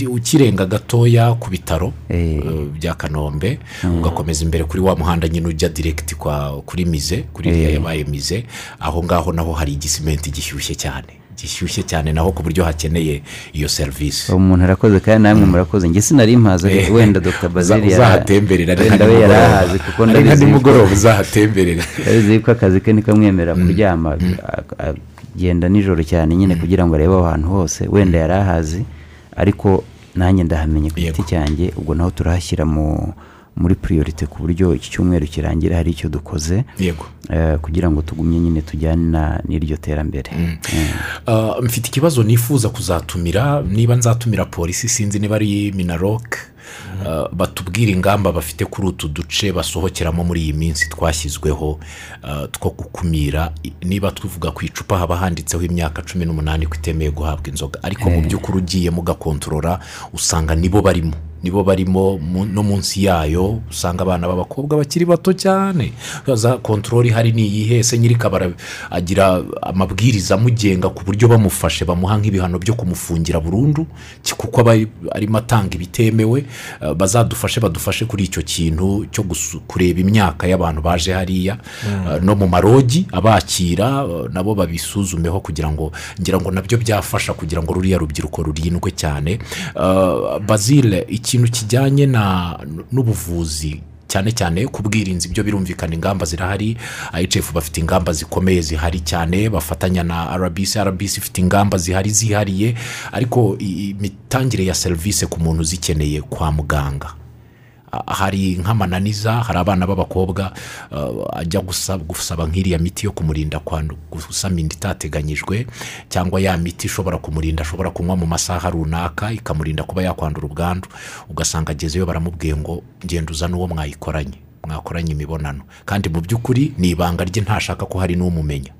[SPEAKER 2] ukirenga gatoya ku bitaro
[SPEAKER 4] Eh.
[SPEAKER 2] eh, bya kanombe ugakomeza imbere kuri wa muhanda nyine ujya diregiti kwa kuri mize kuri iriya yabaye mize aho ngaho naho hari igisimenti gishyushye cyane. Gishyushye cyane naho ku buryo hakeneye iyo serivisi
[SPEAKER 4] umuntu arakoze kandi namwe murakoze. Njye sinari mpazi
[SPEAKER 2] Eh,
[SPEAKER 4] wenda dr. Bazili
[SPEAKER 2] uza- uzahatemberera
[SPEAKER 4] wenda we yari
[SPEAKER 2] nimugoroba.
[SPEAKER 4] ahazi kuko ndabizi
[SPEAKER 2] nimugoroba uzahatemberera. [LAUGHS]
[SPEAKER 4] Ndabizi yuko akazi ke nikamwemerera kuryama. A- agenda nijoro cyane nyine kugira ngo arebe aho hantu hose. Wenda yari ahazi ariko nanjye ndahamenye ku giti cyanjye ubwo naho turahashyira mu muri priorite ku buryo iki cyumweru kirangira hari icyo dukoze
[SPEAKER 2] yego.
[SPEAKER 4] eh, kugira ngo tugumye nyine tujyane na- n'iryo terambere.
[SPEAKER 2] Uh, mfite ikibazo nifuza kuzatumira niba nzatumira polisi sinzi niba ari minaroke uh, batubwire ingamba bafite kuri utu duce basohokeramo muri iyi minsi twashyizweho uh, two gukumira. Niba tuvuga ku icupa haba handitseho imyaka cumi n'umunani ko itemewe guhabwa inzoga. Ariko mu by'ukuri ugiye mugakontorora usanga nibo barimo. Nibo barimo no munsi yayo usanga abana b'abakobwa bakiri bato cyane. Za kontorori ihari ni iyihe ese nyirikabara agira amabwiriza amugenga ku buryo bamufashe bamuha nk'ibihano byo kumufungira burundu? Kuko aba arimo atanga ibitemewe eh, bazadufashe badufashe kuri icyo kintu cyo kureba imyaka y'abantu baje hariya. Eh, no mu marogi abakira eh, nabo babisuzumeho kugira ngo ngira ngo na byo byafasha kugira ngo ruriya rubyiruko rurindwe cyane. Bazile ikintu kijyanye n'ubuvuzi cyane cyane ku bwirinzi byo birumvikana ingamba zirahari. IHF bafite ingamba zikomeye zihari cyane bafatanya na RBC RBC ifite ingamba zihari zihariye ariko imitangire ya serivisi ku muntu uzikeneye kwa muganga. Hari nk'amananiza hari abana b'abakobwa ah, ajya gusaba, nk'iriya miti yo kumurinda gusama inda itateganyijwe cyangwa ya miti ishobora kumurinda ashobora kunywa mu masaha runaka ikamurinda kuba yakwandura ubwandu. Ugasanga agezeyo baramubwiye ngo genda uzane uwo mwayikoranye. Mwakoranye imibonano. Kandi mu by'ukuri ni ibanga rye ntashaka ko hari n'umumenya.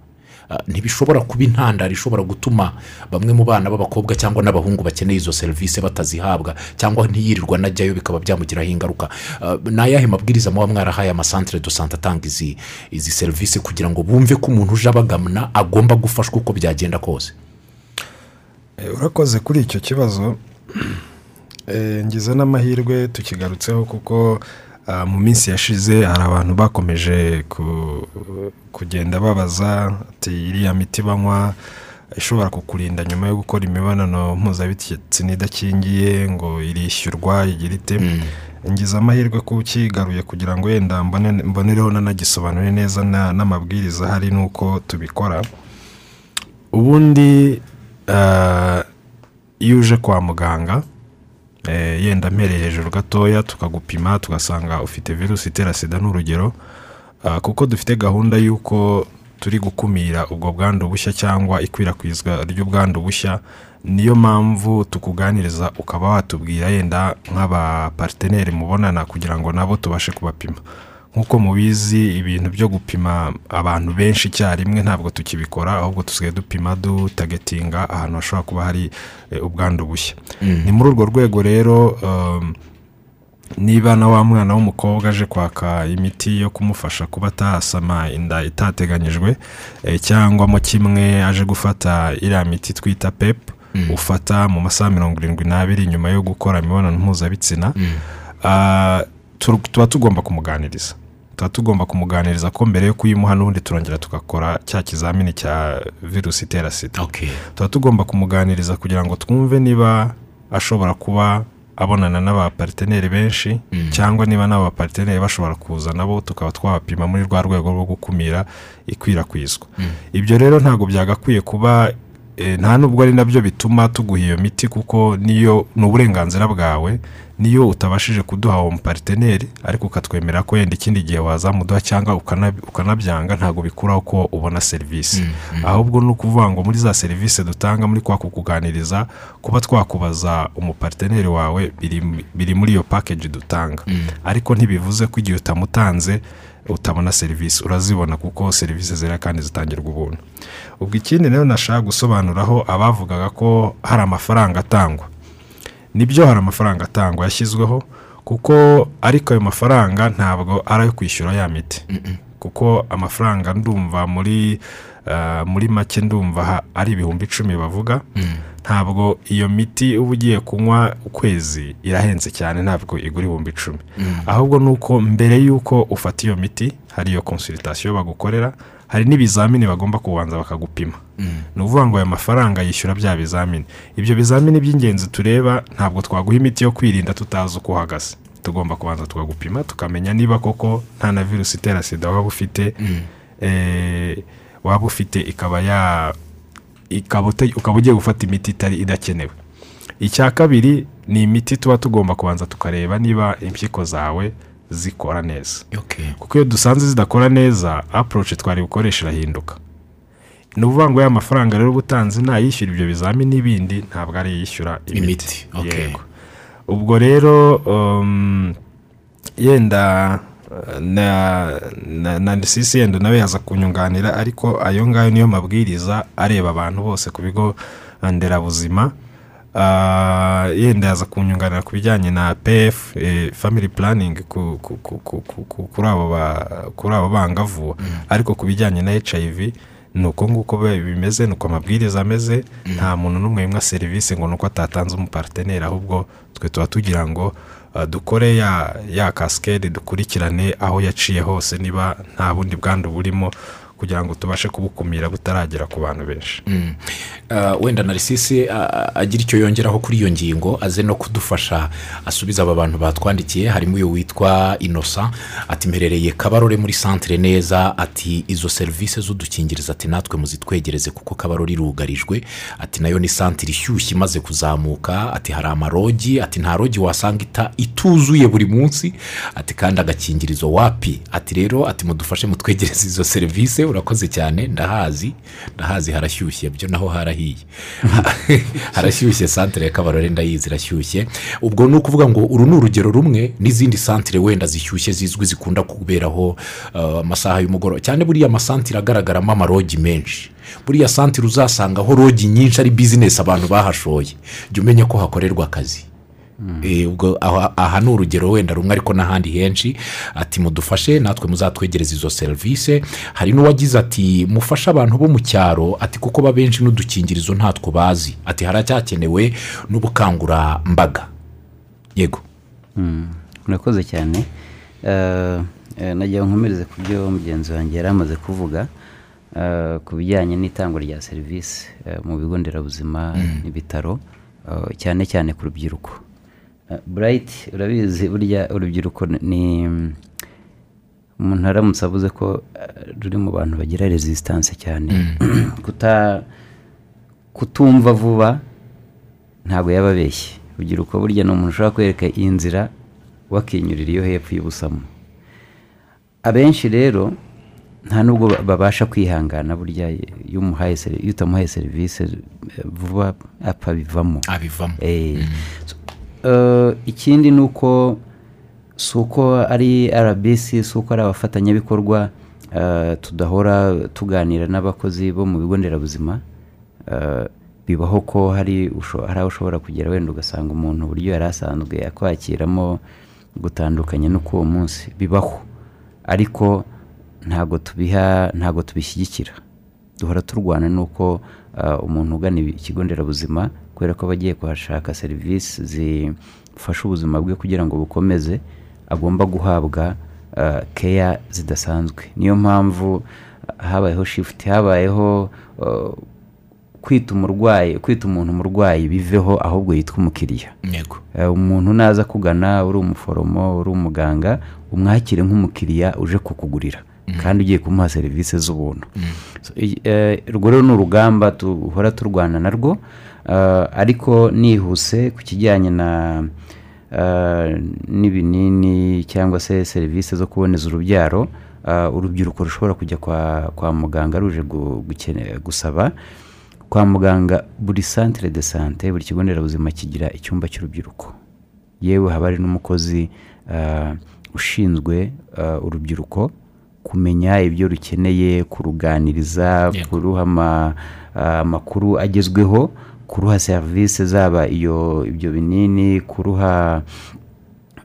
[SPEAKER 2] Ntibishobora kuba intandaro ishobora gutuma bamwe mu bana b'abakobwa cyangwa n'abahungu bakeneye izo serivisi batazihabwa cyangwa ntiyirirwa najyayo bikaba byamugiraho ingaruka. Ah, ni ayahe mabwiriza muba mwarahaye amasantere do atanga izi serivisi kugira ngo bumve ko umuntu uje abagana agomba gufashwa uko byagenda kose?
[SPEAKER 3] Eh, urakoze kuri icyo kibazo. [CLEARS THROAT] Eh, ngize n'amahirwe tukigarutseho kuko mu minsi yashize hari abantu bakomeje ku- kugenda babaza ati iriya miti banywa ishobora kukurinda nyuma yo gukora imibonano mpuzabitsina idakingiye ngo irishyurwa igira ite? Ngize amahirwe ko ukigaruye kugira ngo wenda mbone- mbonereho nanagisobanure neza na- n'amabwiriza ahari n'uko tubikora. Ubundi ah, iyo uje kwa muganga yenda mpereye hejuru gatoya tukagupima tugasanga ufite virusi itera sida n'urugero. Ah, kuko dufite gahunda y'uko turi gukumira ubwo bwandu bushya cyangwa ikwirakwizwa ry'ubwandu bushya niyo mpamvu tukuganiriza ukaba watubwira yenda nk'abapariteneri mubonana kugira ngo nabo tubashe kubapima. Nk'uko mubizi ibintu byo gupima abantu benshi icyarimwe ntabwo tukibikora ahubwo dusigaye dupima dutagetinga ahantu hashobora kuba hari eh, ubwandu bushya. Ni muri urwo rwego rero um, niba na wa mwana w'umukobwa aje kwaka imiti yo kumufasha kuba atasama inda itateganyijwe eh, cyangwa mo kimwe aje gufata iriya miti twita pep ufata mu masaha mirongo irindwi n'abiri nyuma yo gukora imibonano mpuzabitsina ah, tu- tuba tugomba kumuganiriza. Tuba tugomba kumuganiriza ko mbere yo kuyimuha n'ubundi turongera tugakora cya kizamini cya virusi itera sida. Tuba tugomba kumuganiriza kugira ngo twumve niba ashobora kuba abonana n'abapariteneri benshi cyangwa niba n'abo bapariteneri bashobora kuza nabo tukaba twabapima muri rwa rwego rwo gukumira ikwirakwizwa. Ibyo rero ntabwo byagakwiye kuba nta nubwo ari na byo bituma tuguha iyo miti kuko niyo ni uburenganzira bwawe niyo utabashije kuduha uwo mupariteneri ariko ukatwemera ko yenda ikindi gihe wazamuduha cyangwa ukana- ukanabyanga ntabwo bikuraho ko ubona serivisi. Ahubwo ni ukuvuga ngo muri za serivisi dutanga muri kwa kukuganiriza kuba twakubaza umupariteneri wawe biri- biri muri iyo pakeji dutanga. Ariko ntibivuze ko igihe utamutanze utabona serivisi urazibona kuko serivisi zera kandi zitangirwa ubuntu. Ubwo ikindi rero nashaka gusobanuraho abavugaga ko hari amafaranga atangwa. Nibyo hari amafaranga atangwa? Yashyizweho. Kuko ariko ayo mafaranga ntabwo ari ayo kwishyura ya miti. Kuko amafaranga ndumva muri muri make ndumva ari ibihumbi icumi bavuga. Ntabwo iyo miti uba ugiye kunywa ukwezi irahenze cyane ntabwo igura ibihumbi icumi. Ahubwo ni uko mbere y'uko ufata iyo miti hari iyo konsulitasiyo bagukorera hari n'ibizamini bagomba kubanza bakagupima. Ni ukuvuga ngo aya mafaranga yishyura bya bizamini. Ibyo bizamini by'ingenzi tureba ntabwo twaguha imiti yo kwirinda tutazi uko uhagaze. Tugomba kubanza tukagupima tukamenya niba koko nta na virusi itera sida waba ufite. Eh, waba ufite ikaba ya ukaba ugiye gufata imiti itari idakenewe. Icya kabiri ni imiti tuba tugomba kubanza tukareba niba impyiko zawe zikora neza.
[SPEAKER 2] Okay.
[SPEAKER 3] kuko iyo dusanze zidakora neza aporoci twari bukoresha irahinduka. Ni ukuvuga ngo ya mafaranga rero uba utanze ntayishyura ibyo bizamini n'ibindi ntabwo ari yishyura imiti. Yego. Ubwo rero um, yenda na na na sisi yenda nawe yaza kunyunganira ariko ayo ngayo niyo mabwiriza areba abantu bose ku bigo nderabuzima. Ah, yenda yaza kunyunganira ku bijyanye na pf eh, family planning ku- ku- ku- ku- ku- ku- kuri abo ba- kuri abo bangavu. Ariko ku bijyanye na hiv ni uko nguko bimeze ni uko amabwiriza ameze nta muntu n'umwe wimwa serivisi ngo ni uko atatanze umupariteneri ahubwo twe tuba tugira ngo dukore ya ya kasikede dukurikirane aho yaciye hose niba nta bundi bwandu burimo kugira ngo tubashe kubukumira butaragera ku bantu benshi.
[SPEAKER 2] Ah, wenda narisisi agira icyo yongeraho kuri iyo ngingo aze no kudufasha. Asubiza aba bantu batwandikiye harimo uyu witwa inosa ati mperereye kabarore muri santire neza. Ati izo serivisi z'udukingirizo ati natwe muzitwegereze kuko kabarore irugarijwe. Ati na yo ni santire ishyushye imaze kuzamuka. Ati hari amarogi. Ati nta rogi wasanga ita ituzuye buri munsi. Ati kandi agakingirizo wapi? Ati rero ati mudufashe mutwegereze izo serivisi urakoze cyane ndahazi ndahazi harashyushye byo naho harahiye. [LAUGHS] Harashyushye santire ya kabarore ndayizi irashyushye. Ubwo ni ukuvuga ngo uru ni urugero rumwe n'izindi santire wenda zishyushye zizwi zikunda kuberaho uh, amasaha y'umugoroba. Cyane buriya amasantire agaragaramo amarogi menshi. Buriya santire uzasangaho rogi nyinshi ari bizinesi abantu bahashoye. Jya umenya ko hakorerwa akazi. Ubwo aha ni urugero wenda rumwe ariko n'ahandi henshi. Ati mudufashe natwe muzatwegereza izo serivisi hari n'uwagize ati mufashe abantu bo mu cyaro. Ati kuko ba benshi n'udukingirizo ntatwo bazi. Ati haracyakenewe n'ubukangurambaga yego.
[SPEAKER 4] Murakoze cyane. Eh, eh, nagira nkomereze ku byo mugenzi wanjye yari amaze kuvuga eh, ku bijyanye n'itangwa rya serivisi eh, mu bigo nderabuzima n'ibitaro eh, cyane cyane ku rubyiruko. Eh, burayiti urabizi burya urubyiruko ni umuntu aramutse avuze ko eh, ruri mu bantu bagira resisitanse cyane. [CLEARS THROAT] Kuta kutumva vuba ntabwo yaba abeshye urubyiruko burya ni umuntu ushobora kwereka iyi nzira wakinyurira iyo hepfo y'ubusamo abenshi rero nta nubwo ba- babasha kwihangana burya iyo umuhaye seri- iyo utamuhaye serivisi eh, vuba apfa bivamo.
[SPEAKER 2] Abivamo.
[SPEAKER 4] Eh, eh, ikindi ni uko si uko ari rbc si uko ari abafatanyabikorwa eh, tudahora tuganira n'abakozi bo mu bigo nderabuzima. Eh, bibaho ko hari aho ushobora kugera wenda ugasanga umuntu uburyo yari asanzwe akwakiramo gutandukanye no k'uwo munsi. Bibaho. Ariko ntabwo tubiha ntabwo tubishyigikira. Duhora turwana n'uko umuntu ugana ikigo nderabuzima kubera ko aba agiye kuhashaka serivisi zifasha ubuzima bwe kugira ngo bukomeze agomba guhabwa uh, keya zidasanzwe. Niyo mpamvu habayeho shifuti habayeho uh, kwita umurwayi kwita umuntu umurwayi biveho ahubwo yitwa umukiriya.
[SPEAKER 2] Yego.
[SPEAKER 4] Umuntu naza kugana uri umuforomo uri umuganga umwakire nk'umukiriya uje kukugurira kandi ugiye kumuha serivisi z'ubuntu. Eh, urwo rero ni urugamba duhora turwana narwo ariko nihuse ku kijyanye na eh, n'ibinini cyangwa se serivisi zo kuboneza urubyaro eh, urubyiruko rushobora kujya kwa, kwa muganga ruje gusaba. Kwa muganga buri santire de sante buri kigo nderabuzima kigira icyumba cy'urubyiruko. Yewe haba hari n'umukozi ushinzwe urubyiruko kumenya ibyo rukeneye kuruganiriza kuruha ama- amakuru agezweho kuruha serivisi zaba iyo ibyo binini kuruha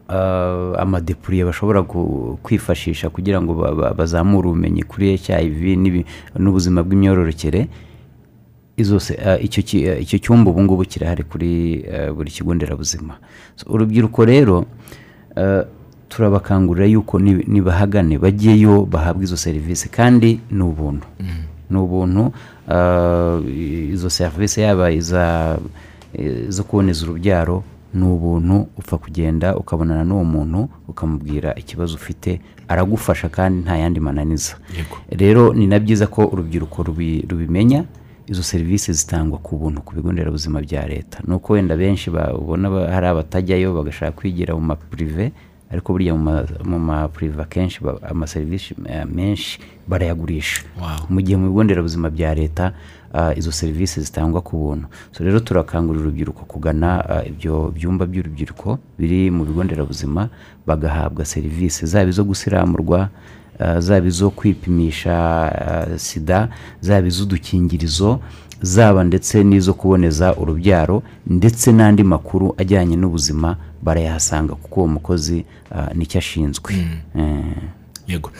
[SPEAKER 4] ah, amadepuriye bashobora kwifashisha kugira ngo ba- ba- bazamure ubumenyi kuri hiv n'ubuzima bw'imyororokere. Se- eh, icyo cyumba ubu ngubu kirahari kuri buri kigo nderabuzima. Urubyiruko rero turabakangurira yuko ni- nibahagane bajyeyo bahabwa izo serivisi kandi ni ubuntu. Ni ubuntu eh, izo serivisi yaba iza eh, zo kuboneza urubyaro ni ubuntu upfa kugenda ukabonana n'uwo muntu ukamubwira ikibazo ufite aragufasha kandi nta yandi mananiza. Rero ni na byiza ko urubyiruko rubi- rubimenya izo serivisi zitangwa ku buntu ku bigo nderabuzima bya leta. Ni uko wenda benshi babona ba- hari abatajyayo bagashaka kwigira mu mapurive ariko burya mu ma- mu mapurive akenshi amaserivisi menshi barayagurisha mu gihe mu bigo nderabuzima bya leta ah, izo serivisi zitangwa ku buntu. Rero turakangurira urubyiruko kugana ah, ibyo byumba by'urubyiruko biri mu bigo nderabuzima bagahabwa serivisi zaba izo gusiramurwa zaba izo kwipimisha ah, sida zaba iz'udukingirizo zaba ndetse n'izo kuboneza urubyaro ndetse n'andi makuru ajyanye n'ubuzima barayahasanga kuko uwo mukozi ah, ni cyo ashinzwe. Eh.
[SPEAKER 2] yego.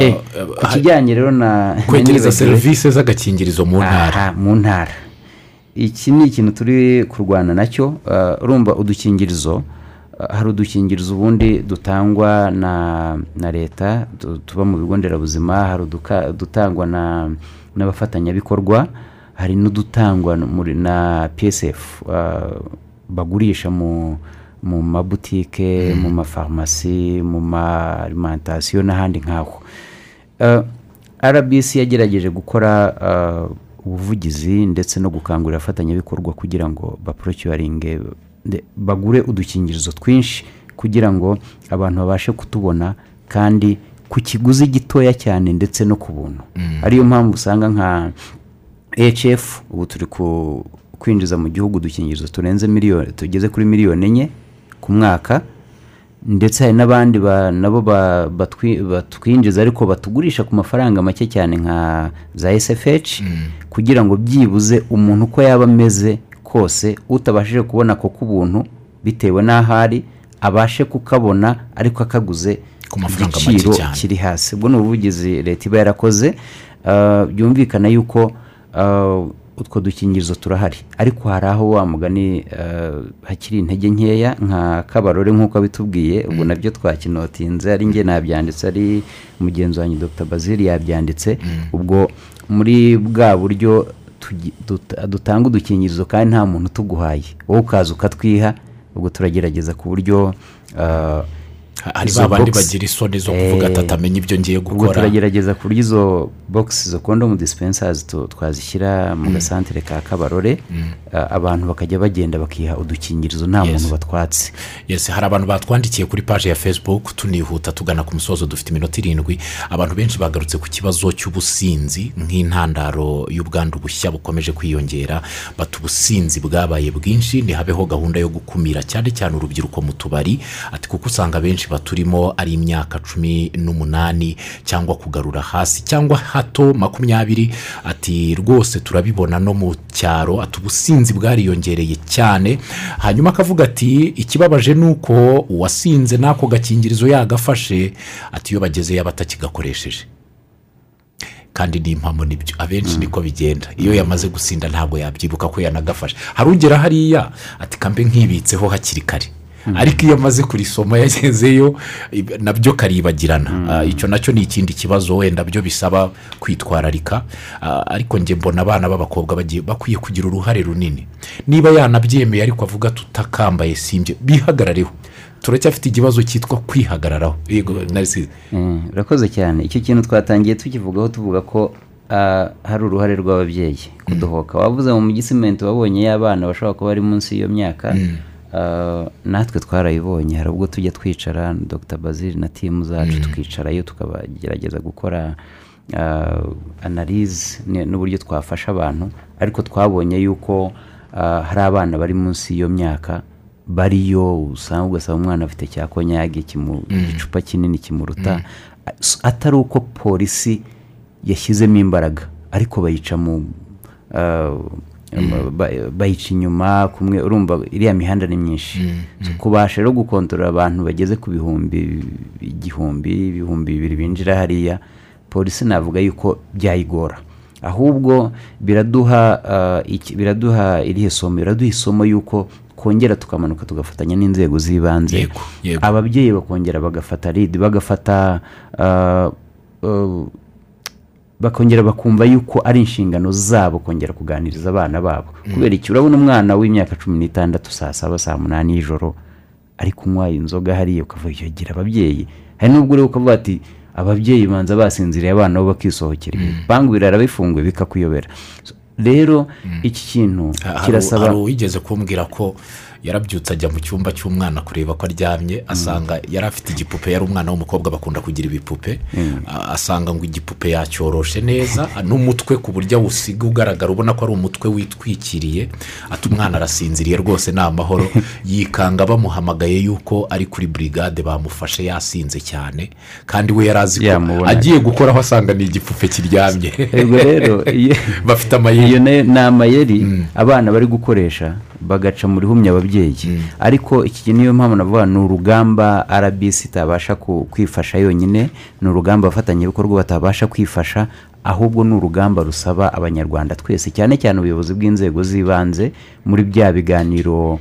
[SPEAKER 4] Eh,
[SPEAKER 2] Ah,
[SPEAKER 4] ku kijyanye rero na
[SPEAKER 2] kwegereza serivisi z'agakingirizo mu ntara.
[SPEAKER 4] Mu ntara. Iki ni ikintu turi kurwana na cyo urumva udukingirizo hari udukingirizo ubundi dutangwa na leta tu- tuba mu bigo nderabuzima hari udutangwa na n'abafatanyabikorwa hari n'udutangwa na psf ah, bagurisha mu mu mabutike mu mafarumasi mu marimantasiyo n'ahandi nk'aho. Uh, rbc yagerageje gukora uh, ubuvugizi ndetse no gukangurira abafatanyabikorwa kugira ngo baprocuringe bagure udukingirizo twinshi kugira ngo abantu babashe kutubona kandi ku kiguzi gitoya cyane ndetse no ku buntu. Ariyo mpamvu usanga nka hf ubu turi ku- kwinjiza mu gihugu udukingirizo turenze miliyoni tugeze kuri miliyoni enye ku mwaka ndetse hari n'abandi ba- nabo ba- batwi- batwinjiza ariko batugurisha ku mafaranga make cyane nka za sfh kugira ngo byibuze umuntu uko yaba ameze kose utabashije kubona ako k'ubuntu bitewe n'aho ari abashe kukabona ariko akaguze
[SPEAKER 2] Ku cyane.
[SPEAKER 4] kiri hasi. Ubwo ni ubuvugizi leta iba yarakoze ah, byumvikana yuko ah, utwo dukingirizo turahari. Ariko hari aho wa mugani ah, hakiri intege nkeya nka kabarore nk'uko abitubwiye ubwo na byo twakinotinze ari njye nabyanditse ari mugenzi wanjye dr. Bazili yabyanditse. Ubwo muri bwa buryo dutanga udukingirizo kandi nta muntu utuguhaye. Wowe ukaza ukatwiha ubwo turagerageza ku buryo ah,
[SPEAKER 2] hari ba bandi bagira isoni zo kuvuga ati
[SPEAKER 4] Eh,
[SPEAKER 2] atamenya ibyo ngiye gukora.
[SPEAKER 4] turagerageza ku buryo izo bogisi izo kondomu dispensers tu- twazishyira mu gasantere ka kabarore. Ah, abantu bakajya bagenda bakiha udukingirizo nta muntu batwatse.
[SPEAKER 2] Yes hari abantu batwandikiye kuri paji ya facebook tunihuta tugana ku musozo dufite iminota irindwi. Abantu benshi bagarutse ku kibazo cy'ubusinzi nk'intandaro y'ubwandu bushya bukomeje kwiyongera. Bati ubusinzi bwabaye bwinshi ntihabeho gahunda yo gukumira. Cyane cyane urubyiruko mu tubari ati kuko usanga benshi baturimo ari imyaka cumi n'umunani cyangwa kugarura hasi cyangwa hato makumyabiri. Ati rwose turabibona no mu cyaro. Ati ubusinzi bwariyongereye cyane. Hanyuma akavuga ati ikibabaje ni uko uwasinze n'ako gakingirizo yagafashe. Ati iyo bagezeyo aba atakigakoresheje. Kandi ni impamo ni byo. Abenshi niko bigenda. Iyo yamaze gusinda ntabwo yabyibuka ko yanagafashe. Hari ugera hariya? Ati kambe nkibitseho hakiri kare. Ariko iyo amaze kurisoma yagezeyo na byo karibagirana. Ah, icyo na cyo ni ikindi kibazo wenda byo bisaba kwitwararika. Ah, ariko njye mbona abana b'abakobwa bagiye bakwiye kugira uruhare runini. Niba yanabyemeye ariko avuga tutakambaye simbye bihagarareho turacyafite ikibazo cyitwa kwihagararaho.
[SPEAKER 4] Eh, urakoze cyane. Icyo kintu twatangiye tukivugaho tuvuga ko ah, hari uruhare rw'ababyeyi kudohoka. Wavuze mu gisimenti wabonye y'abana bashobora kuba bari munsi y'iyo myaka. Ah, natwe twarayibonye hari ubwo tujya twicara dr. Bazil na timu zacu tukicarayo tukagerageza gukora ah, analize n'uburyo twafasha abantu. Ariko twabonye yuko ah, hari abana bari munsi y'iyo myaka bariyo usanga ugasanga umwana afite cya konyage kimu- igicupa kinini kimuruta. S- atari uko polisi yashyizemo imbaraga ariko bayica mu bayica inyuma kumwe urumva iriya mihanda ni myinshi. So, kubasha rero gukontorora abantu bageze ku bihumbi igihumbi ibihumbi bibiri binjira hariya polisi navuga yuko byayigora. Ahubwo biraduha iki- biraduha irihe somo? Biraduha isomo yuko kongera tukamanuka tugafatanya n'inzego z'ibanze. Ababyeyi bakongera bagafata ridi bagafata ah, ah, bakongera bakumva yuko ari inshingano zabo kongera kuganiriza abana babo. Kubera iki? Urabona umwana w'imyaka cumi n'itandatu saa saba saa munani y'ijoro ari kunywa inzoga hariya ukavuga icyo gira ababyeyi. Hari n'ubwo ureba ukavuga ati ababyeyi banza basinziriye abana bo bakisohokera. Ibipangu birara bifunguye bikakuyobera. Rero iki kintu kirasaba
[SPEAKER 2] hari uwigeze kumbwira ko yarabyutse ajya mu cyumba cy'umwana kureba ko aryamye asanga yari afite igipupe yari umwana w'umukobwa bakunda kugira ibipupe. A- asanga ngo igipupe yacyoroshe neza n'umutwe ku buryo awusiga ugaragara ubona ko ari umutwe witwikiriye ati umwana arasinziriye rwose ni amahoro [LAUGHS] yikanga bamuhamagaye yuko ari kuri burigade bamufashe yasinze cyane kandi we yari azi ko agiye gukoraho asanga ni igipupe kiryamye. [LAUGHS] Bafite amayeri.
[SPEAKER 4] iyo ni amayeri abana bari gukoresha bagaca mu rihumye ababyeyi. Ariko iki niyo mpamvu navuga ni urugamba rbc itabasha kwifasha yonyine ni urugamba abafatanyabikorwa batabasha kwifasha ahubwo ni urugamba rusaba abanyarwanda twese cyane cyane ubuyobozi bw'inzego z'ibanze muri bya biganiro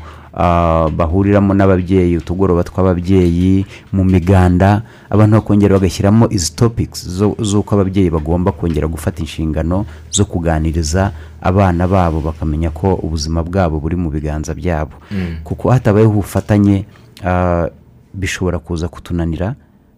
[SPEAKER 4] bahuriramo n'ababyeyi utugoroba tw'ababyeyi mu miganda abantu bakongera bagashyiramo izi topics zo- z'uko ababyeyi bagomba kongera gufata inshingano zo kuganiriza abana babo bakamenya ko ubuzima bwabo buri mu biganza byabo. Kuko hatabayeho ubufatanye ah, bishobora kuza kutunanira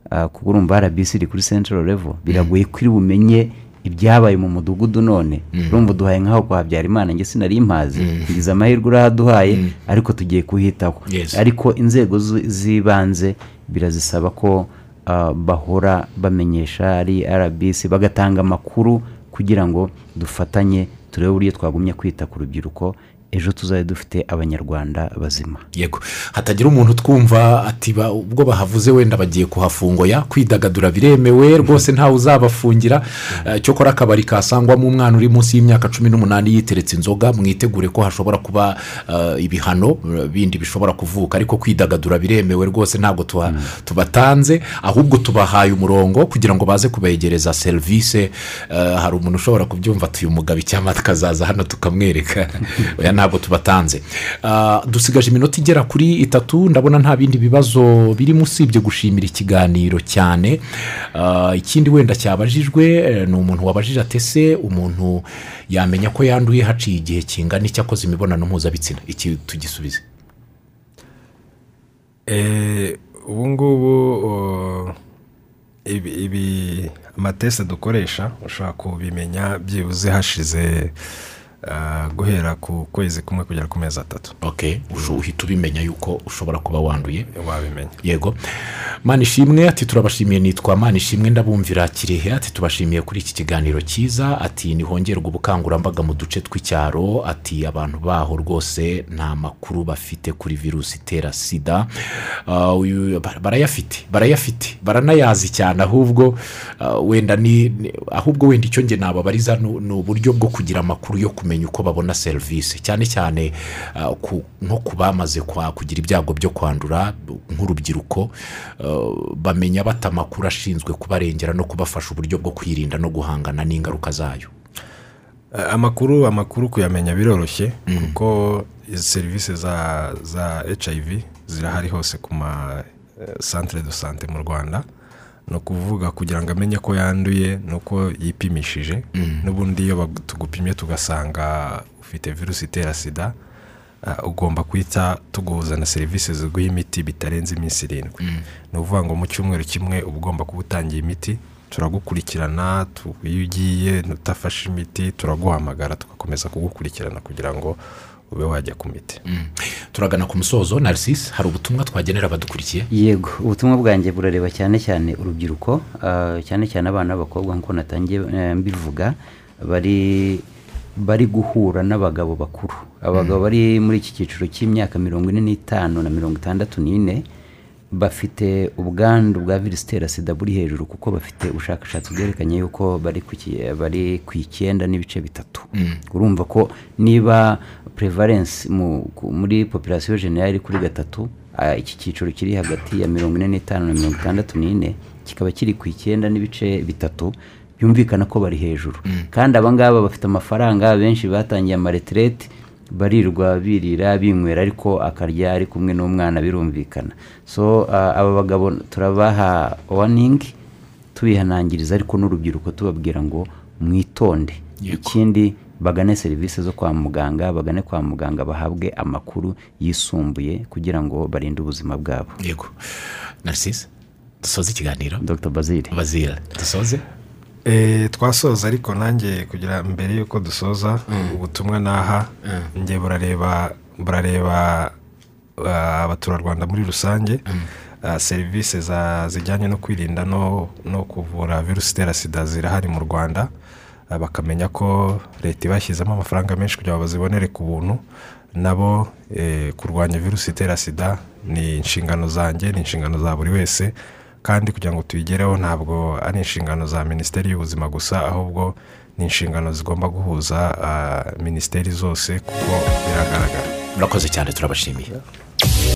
[SPEAKER 4] ah, kuko urumva rbc iri kuri central level. Biragoye ko iri bumenye ibyabaye mu mudugudu none urumva uduhaye nk'aho kwa habyarimana njye sinari mpazi. Ngize amahirwe urahaduhaye ariko tugiye kuhitaho. Ariko inzego z'ibanze birazisaba ko ah, bahora bamenyesha ari rbc bagatanga amakuru kugira ngo dufatanye turebe uburyo twagumye kwita ku rubyiruko ejo tuzabe dufite abanyarwanda bazima.
[SPEAKER 2] Yego. Hatagira umuntu twumva ati ba- ubwo bahavuze wenda bagiye kuhafungoya kwidagadura biremewe rwose ntawe uzabafungira. Eh, cyokora akabari kasangwamo umwana uri munsi y'imyaka cumi n'umunani yiteretse inzoga mwitegure ko hashobora kuba eh, ibihano eh, bindi bishobora kuvuka. Ariko kwidagadura biremewe rwose ntabwo tuha- tubatanze. Ahubwo tubahaye umurongo kugira ngo baze kubegereza serivisi hari umuntu ushobora kubyumva ati uyu mugabo icyamata akazaza hano tukamwereka. [LAUGHS] ntabwo tubatanze. Ah, dusigaje iminota igera kuri itatu ndabona nta bindi bibazo birimo usibye gushimira ikiganiro cyane. Ah, ikindi wenda cyabajijwe eh, ni umuntu wabajije atese umuntu yamenya ko yanduye haciye igihe kingana icyo akoze imibonano mpuzabitsina. Iki tugisubize.
[SPEAKER 3] Eh, ubu ngubu ibi amatesite dukoresha ushobora kubimenya byibuze hashize guhera ku kwezi kumwe kugera ku mezi atatu.
[SPEAKER 2] Ok uhita ubimenya yuko ushobora kuba wanduye.
[SPEAKER 3] Wabimenya
[SPEAKER 2] yego. Mani ishimwe ati turabashimiye nitwa mani ishimwe ndabumvira kirehe ati tubashimiye kuri iki kiganiro cyiza ati nihongerwa ubukangurambaga mu duce tw'icyaro ati abantu baho rwose nta makuru bafite kuri virusi itera sida. Ba- barayafite barayafite baranayazi cyane ahubwo ah, wenda ni ahubwo wenda icyo nge nababariza ni uburyo bwo kugira amakuru yo kumenya uko babona serivisi cyane cyane ku- nko ku bamaze kugira ibyago byo kwandura nk'urubyiruko ah, bamenya bata amakuru ashinzwe kubarengera no kubafasha uburyo bwo kwirinda no guhangana n'ingaruka zayo.
[SPEAKER 3] Eh, amakuru amakuru kuyamenya biroroshye kuko izi serivisi za hiv zirahari hose ku ma centre de sante mu rwanda. Ni ukuvuga kugira ngo amenye ko yanduye ni uko yipimishije. N'ubundi iyo tugupimye tugasanga ufite virusi itera sida ah, ugomba guhita tuguhuza na serivisi ziguha imiti bitarenze iminsi irindwi. Ni ukuvuga ngo mu cyumweru kimwe uba ugomba kuba utangiye imiti turagukurikirana tu- iyo ugiye utafashe imiti turaguhamagara tugakomeza kugukurikirana kugira ngo ube wajya ku miti.
[SPEAKER 2] Turagana ku musozo narisisi hari ubutumwa twagenera abadukurikiye
[SPEAKER 4] yego ubutumwa bwanjye burareba cyane cyane urubyiruko ah, cyane cyane abana b'abakobwa nk'uko natangiye eh, mbivuga bari bari guhura n'abagabo bakuru. Abagabo bari muri iki cyiciro cy'imyaka mirongo ine n'itanu na mirongo itandatu n'ine bafite ubwandu bwa virusi itera sida buri hejuru kuko bafite ubushakashatsi bwerekanye yuko bari ku ki- bari ku icyenda n'ibice bitatu. Urumva ko niba prevalence muri population generale kuri gatatu iki cyiciro kiri hagati ya mirongo ine n'itanu na mirongo itandatu n'ine kikaba kiri ku icyenda n'ibice bitatu byumvikana ko bari hejuru. Kandi abangaba bafite amafaranga benshi batangiye amareterete barirwa birira binywera ariko akarya ari kumwe n'umwana birumvikana. So aba bagabo turabaha waningi tubihanangiriza ariko n'urubyiruko tubabwira ngo mwitonde. Ikindi bagane serivisi zo kwa muganga bagane kwa muganga bahabwe amakuru yisumbuye kugira ngo barinde ubuzima bwabo.
[SPEAKER 2] Yego. Narisisi dusoze ikiganiro?
[SPEAKER 4] Dr bazile.
[SPEAKER 2] Bazira dusoze?
[SPEAKER 3] Eh, twasoza ariko nanjye kugira mbere y'uko dusoza ubutumwa naha njye burareba burareba ah, abaturarwanda muri rusange Ah, serivisi za- zijyanye no kwirinda no kuvura virusi itera sida zirahari mu rwanda. Bakamenya ko leta ibashyizemo amafaranga menshi kugira ngo bazibonere ku buntu. Nabo eh, kurwanya virusi itera sida ni inshingano zanjye ni inshingano za buri wese. Kandi kugira ngo tuyigereho ntabwo ari inshingano za minisiteri y'ubuzima gusa ahubwo ni inshingano zigomba guhuza ah, minisiteri zose kuko biragaragara.
[SPEAKER 2] Murakoze cyane turabashimiye.